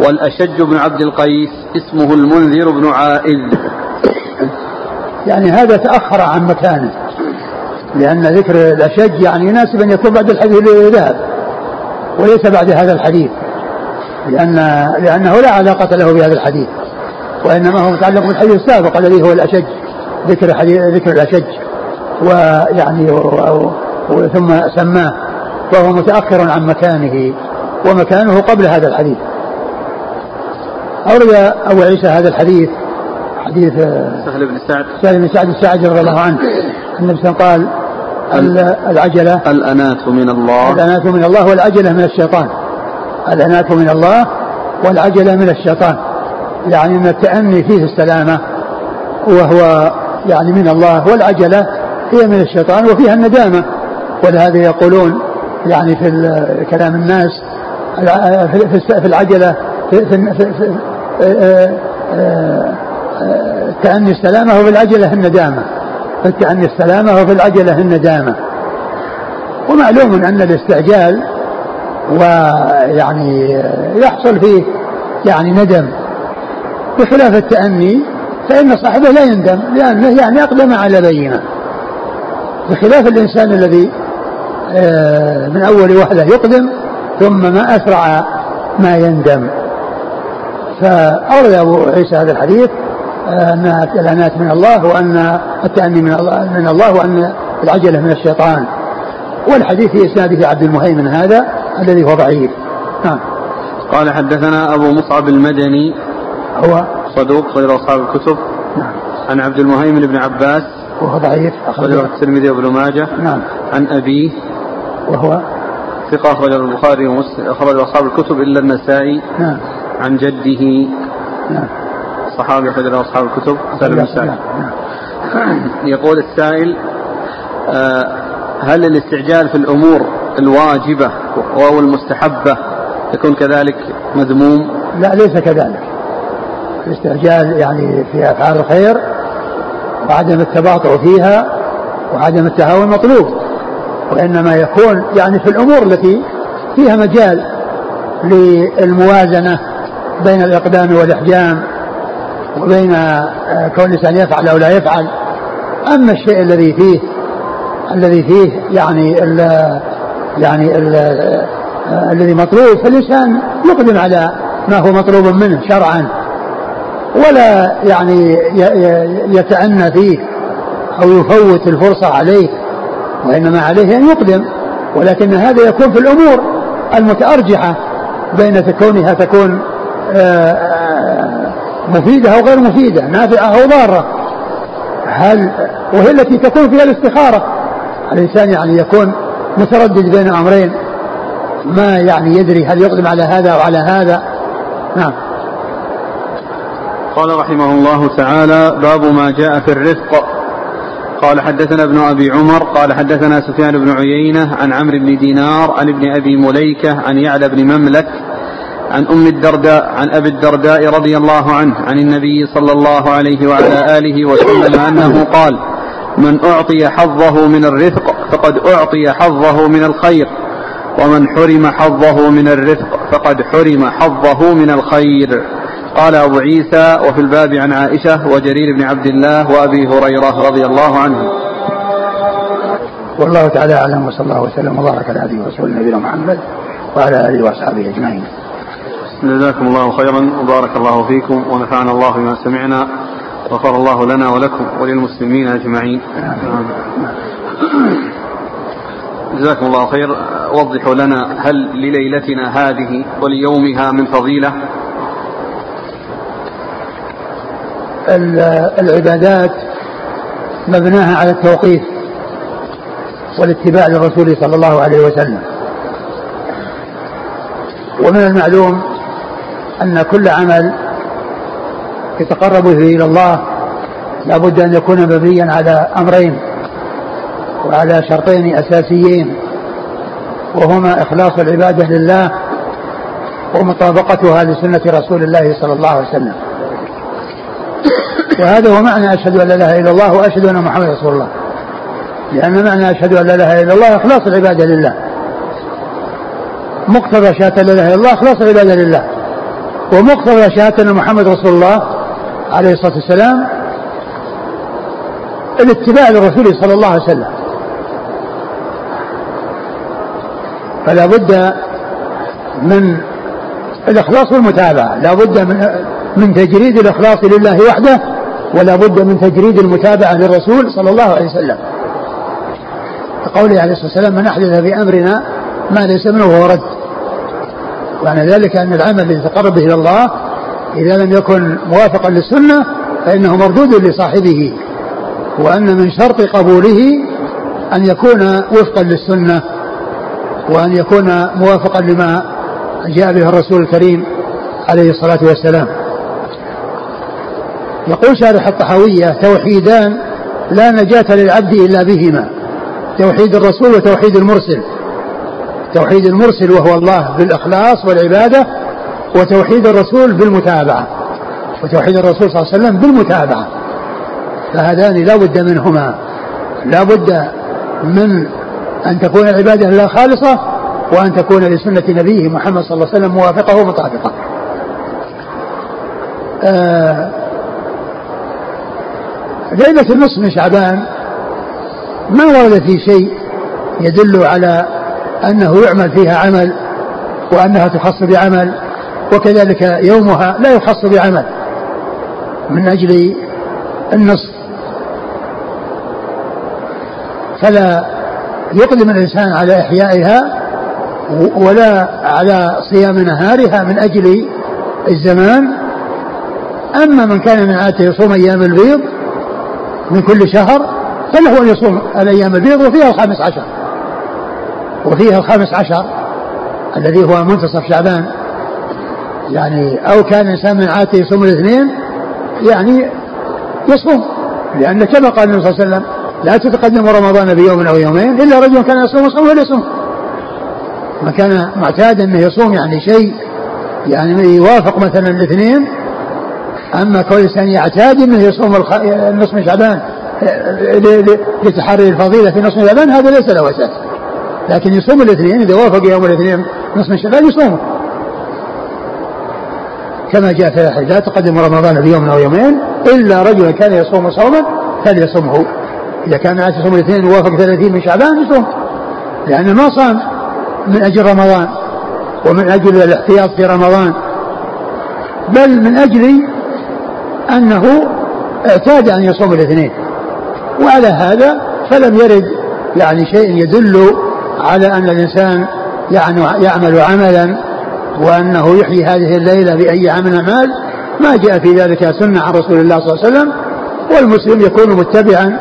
والأشج بن عبد القيس اسمه المنذر بن عائذ يعني هذا تأخر عن مكانه لأن ذكر الأشج يعني يناسب أن يكون بعد الحديث الذي ذهب وليس بعد هذا الحديث لأن لأنه لا علاقة له بهذا الحديث وإنما هو متعلق بالحديث السابق الذي هو الأشج ذكر حديث ذكر الأشج ويعني. ثم سماه وهو متأخر عن مكانه ومكانه قبل هذا الحديث أورد أبو عيسى هذا الحديث حديث سهل بن سعد. سهل بن سعد الساعدي رضي الله عنه النبي صلى الله عليه وسلم قال العجلة الأنات من الله. الأنات من الله والعجلة من الشيطان. الأنات من الله والعجلة من الشيطان. يعني أن التأني فيه السلامة وهو يعني من الله والعجلة هي من الشيطان وفيها الندامة. ولهذا يقولون يعني في كلام الناس في العجلة في, في, في, في تأني السلامة وفي العجلة الندامة. التأني السلامة وفي العجلة الندامة. ومعلوم أن الاستعجال ويعني يحصل فيه يعني ندم. بخلاف التأني فإن صاحبه لا يندم لأنه يعني أقدم على بينة. بخلاف الإنسان الذي آه، من أول وهلة يقدم ثم ما أسرع ما يندم. فأورد أبو عيسى هذا الحديث آه، أن الأنات من الله وأن التأني من الله من الله وأن العجلة من الشيطان. والحديث في إسناده عبد المهيمن هذا الذي هو ضعيف. نعم. قال حدثنا أبو مصعب المدني هو؟ صدوق غير أصحاب الكتب. نعم. عن عبد المهيمن بن عباس وهو ضعيف. أخرجه الترمذي وابن ماجه. نعم. عن أبيه وهو؟ ثقة أخرج البخاري ومسلم أخرج أصحاب الكتب إلا النسائي. نعم. عن جده. نعم. صحابي أخرج أصحاب الكتب. سالم السائل. نعم. يقول السائل آه، هل الاستعجال في الأمور الواجبة أو المستحبة يكون كذلك مذموم؟ لا ليس كذلك. الاستعجال يعني في أفعال الخير وعدم التباطؤ فيها وعدم التهاون مطلوب وإنما يكون يعني في الأمور التي فيها مجال للموازنة بين الإقدام والإحجام وبين آه، كون الإنسان يفعل أو لا يفعل. أما الشيء الذي فيه الذي فيه يعني ال يعني ال آه، الذي مطلوب فالإنسان يقدم على ما هو مطلوب منه شرعا. ولا يعني يتأنى فيه أو يفوت الفرصة عليه وإنما عليه أن يقدم. ولكن هذا يكون في الأمور المتأرجحة بين كونها تكون مفيدة أو غير مفيدة نافعة أو ضارة. هل وهي التي تكون فيها الاستخارة؟ الإنسان يعني يكون متردد بين أمرين. ما يعني يدري هل يقدم على هذا أو على هذا. نعم. قال رحمه الله تعالى باب ما جاء في الرفق قال حدثنا ابن أبي عمر قال حدثنا سفيان بن عيينة عن عمرو بن دينار عن ابن أبي مليكة عن يعلى بن مملك عن أم الدرداء عن أبي الدرداء رضي الله عنه عن النبي صلى الله عليه وعلى آله وسلم أنه قال من أعطي حظه من الرفق فقد أعطي حظه من الخير ومن حرم حظه من الرفق فقد حرم حظه من الخير. قال أبو عيسى وفي الباب عن عائشة وجرير بن عبد الله وأبي هريرة رضي الله عنه. والله تعالى أعلم وصلى الله وسلم وبارك على نبينا محمد وعلى آله وأصحابه أجمعين. جزاكم الله خيرا وبارك الله فيكم ونفعنا الله بما سمعنا غفر الله لنا ولكم وللمسلمين أجمعين. جزاكم الله خير. وضحوا لنا هل لليلتنا هذه وليومها من فضيلة؟ العبادات مبناها على التوقيف والاتباع للرسول صلى الله عليه وسلم. ومن المعلوم أن كل عمل يتقرب به إلى الله لابد أن يكون مبنيا على أمرين وعلى شرطين أساسيين وهما إخلاص العبادة لله ومطابقتها لسنة رسول الله صلى الله عليه وسلم. وهذا هو معنى أشهد أن لا إله إلا الله وأشهد أن محمد رسول الله. لأن معنى أشهد أن لا إله إلا الله إخلاص العبادة لله. مقتضى شهادة لا إله إلا الله إخلاص العبادة لله. ومقتضى شهادة أن محمد رسول الله عليه الصلاة والسلام الاتباع للرسول صلى الله عليه وسلم. فلا بد من الإخلاص والمتابعة لا بد من من تجريد الإخلاص لله وحده ولا بد من تجريد المتابعة للرسول صلى الله عليه وسلم. كقوله عليه الصلاة والسلام من أحدث في أمرنا ما ليس منه وهو رد. وعن ذلك أن العمل الذي يتقرب به إلى الله إذا لم يكن موافقا للسنة فإنه مردود لصاحبه وأن من شرط قبوله أن يكون وفقا للسنة وأن يكون موافقا لما جاء به الرسول الكريم عليه الصلاة والسلام. يقول شارح الطحاوية توحيدان لا نجاة للعبد إلا بهما توحيد الرسول وتوحيد المرسل. توحيد المرسل وهو الله بالإخلاص والعبادة وتوحيد الرسول بالمتابعة وتوحيد الرسول صلى الله عليه وسلم بالمتابعة. فهذان لا بد منهما. لا بد من أن تكون العبادة لله خالصة وأن تكون لسنة نبيه محمد صلى الله عليه وسلم موافقة ومطابقة. آه ليلة النصف من شعبان ما ورد في شيء يدل على أنه يعمل فيها عمل وأنها تخص بعمل وكذلك يومها لا يخص بعمل. من أجل النصف فلا يقدم الإنسان على إحيائها ولا على صيام نهارها من أجل الزمان. أما من كان من عادته يصوم أيام البيض من كل شهر فله أن يصوم الأيام البيض وفيها الخامس عشر. وفيها الخامس عشر الذي هو منتصف شعبان. يعني أو كان إنسان من عادته يصوم الاثنين يعني يصوم لأن كما قال النبي صلى الله عليه وسلم لا تتقدم رمضان بيوم أو يومين إلا رجل كان يصوم صوم فليصوم ما كان معتادا أنه يصوم يعني شيء يعني يوافق مثلا الاثنين. أما كل إنسان يعتاد أنه يصوم النصف من شعبان لتحري الفضيلة في نصف شعبان هذا ليس له أساس. لكن يصوم الاثنين إذا وافق يوم الاثنين نصف شعبان يصومه كما جاء في الحديث لا تقدم رمضان بيوم أو يومين إلا رجلا كان يصوم صوما فليصومه. إذا كان يصوم الاثنين ووافق 30 من شعبان يصوم. لأنه ما صام من أجل رمضان ومن أجل الاحتياط في رمضان بل من أجل أنه اعتاد أن يصوم الاثنين. وعلى هذا فلم يرد يعني شيء يدل على أن الإنسان يعني يعمل عملا وأنه يحيي هذه الليلة بأي عمل أعمال ما جاء في ذلك سنة عن رسول الله صلى الله عليه وسلم والمسلم يكون متبعا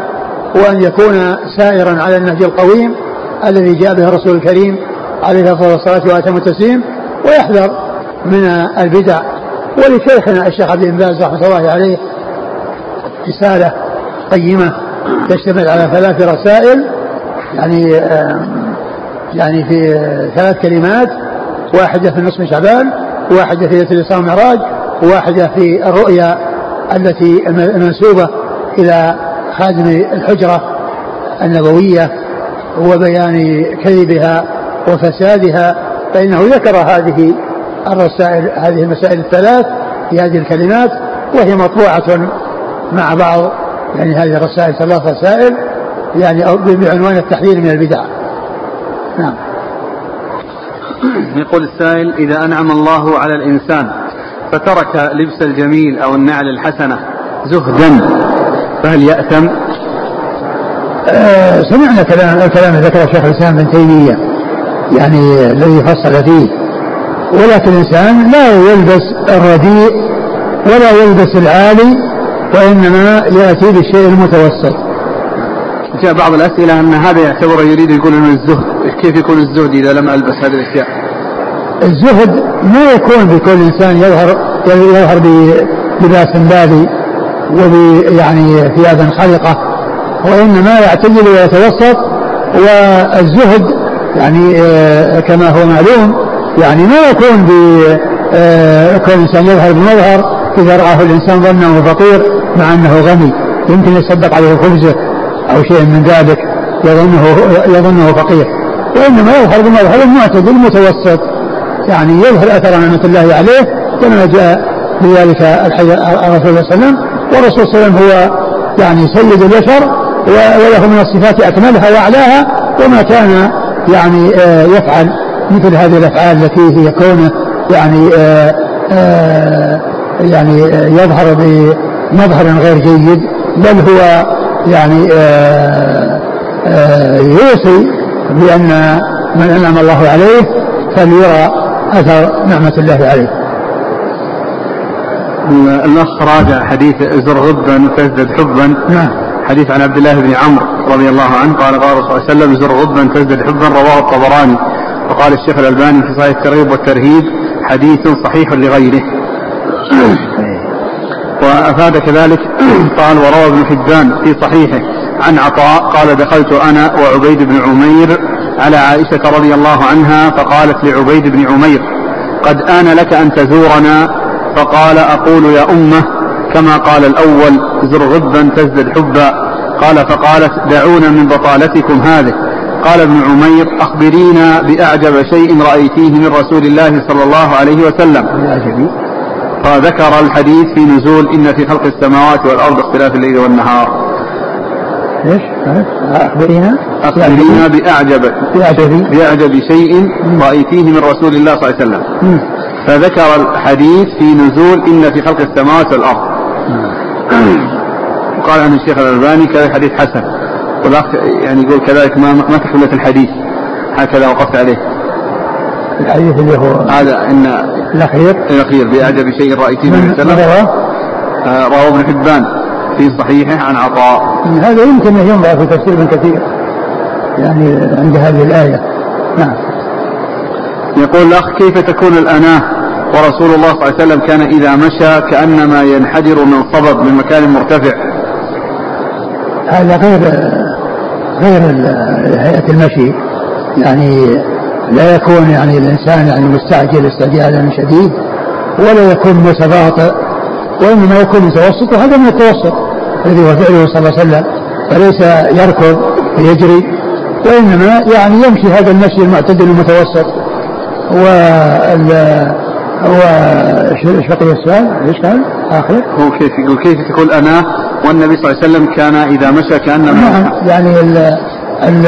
وأن يكون سائرا على النهج القويم الذي جاء به الرسول الكريم عليه الصلاة وأتم التسليم ويحذر من البدع. ولشيخنا الشيخ عبد باز رحمة الله عليه رسالة قيمة تشتمل على ثلاث رسائل يعني يعني في ثلاث كلمات واحدة في من شعبان واحدة في ليلة الإسراء والمعراج وواحدة في الرؤيا التي المنسوبة إلى خادم الحجرة النبوية وبيان كذبها وفسادها فإنه ذكر هذه الرسائل هذه المسائل الثلاث في هذه الكلمات وهي مطبوعة مع بعض يعني هذه الرسائل ثلاث رسائل يعني بعنوان التحذير من البدع. نعم. يقول السائل إذا أنعم الله على الإنسان فترك لبس الجميل أو النعل الحسنة زهدا فهل يأثم؟ آه سمعنا كلام الكلام ذكره شيخ الإسلام ابن تيمية يعني الذي فصل فيه. ولكن الإنسان لا يلبس الرديء ولا يلبس العالي وإنما يأتي بالشيء المتوسط. جاء بعض الأسئلة أن هذا يعتبر يريد يقول أنه الزهد. كيف يكون الزهد إذا لم ألبس هذه الأشياء؟ الزهد ما يكون بكل إنسان يظهر يظهر بلباس بادي وب يعني ثياب خلقة وإنما يعتدل ويتوسط والزهد يعني آه، كما هو معلوم يعني ما يكون بكل آه، إنسان يظهر بمظهر إذا رآه الإنسان ظنه فقير مع أنه غني يمكن يصدق عليه خبزه أو شيء من ذلك يظنه يظنه فقير. وإنما يظهر بمظهر المعتدل المتوسط. يعني يظهر أثر نعمة الله عليه كما جاء بذلك الرسول صلى الله عليه وسلم. والرسول صلى الله عليه وسلم هو يعني سيد البشر وله من الصفات أكملها وأعلاها وما كان يعني آه، يفعل مثل هذه الأفعال التي هي كونه يعني آه، آه، يعني يظهر بمظهر غير جيد. بل هو يعني آه، آه، يوصي بأن من أنعم الله عليه فليرى أثر نعمة الله عليه. الأخ راجع حديث زر غبا تزدد حبا. نعم. حديث عن عبد الله بن عمرو رضي الله عنه قال قال صلى الله عليه وسلم زر غبا تزدد حبا رواه الطبراني. وقال الشيخ الألباني في صحيح الترغيب والترهيب حديث صحيح لغيره. وأفاد كذلك قال وروى ابن حبان في صحيحه عن عطاء قال دخلت أنا وعبيد بن عمير على عائشة رضي الله عنها فقالت لعبيد بن عمير قد آن لك أن تزورنا؟ فقال أقول يا أمة كما قال الأول زر غبا تزدد حبا. قال فقالت دعونا من بطالتكم هذه. قال ابن عمير أخبرينا بأعجب شيء رأيتيه من رسول الله صلى الله عليه وسلم. فذكر الحديث في نزول إن في خلق السماوات والأرض اختلاف الليل والنهار. إيش؟ أخبرينا؟ أخبرينا بأعجب بأعجب. بأعجب شيء رأيتيه من رسول الله صلى الله عليه وسلم. فذكر الحديث في نزول إن في خلق السماوات والأرض. وقال عن الشيخ الألباني كذلك حديث حسن. والأخ يعني يقول كذلك ما ما تكملة الحديث. هكذا وقفت عليه. الحديث اللي هو هذا إن الاخير الاخير بأعجب شيء رايته من رواه؟ آه، رواه ابن حبان في صحيحه عن عطاء. هذا يمكن أن ينظر في تفسير ابن كثير. يعني عند هذه الآية. نعم. يقول الاخ كيف تكون الأناة؟ ورسول الله صلى الله عليه وسلم كان إذا مشى كأنما ينحدر من صبب من مكان مرتفع. هذا غير غير هيئة المشي. يعني لا يكون يعني الإنسان يعني مستعجل استعجالا شديد ولا يكون متباطئ وإنما يكون متوسط وهذا من التوسط الذي هو فعله صلى الله عليه وسلم فليس يركض ويجري وإنما يعني يمشي هذا المشي المعتدل المتوسط وال هو إيش بقي السؤال؟ إيش قال؟ آخر؟ هو كيف يقول كيف تكون أنا والنبي صلى الله عليه وسلم كان إذا مشى كأنما نعم يعني ال ال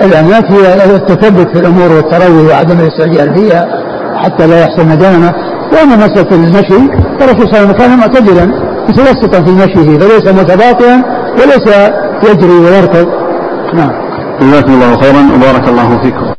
الأمات هي التثبت في الأمور والتروي وعدم الاستعجال. فيها حتى لا يحصل ندامة. وأما مسألة المشي فالرسول صلى الله عليه وسلم كان معتدلا متوسطا في مشيه فليس متباطئا وليس يجري ويركض. نعم. جزاكم الله خيرا. وبارك الله فيكم.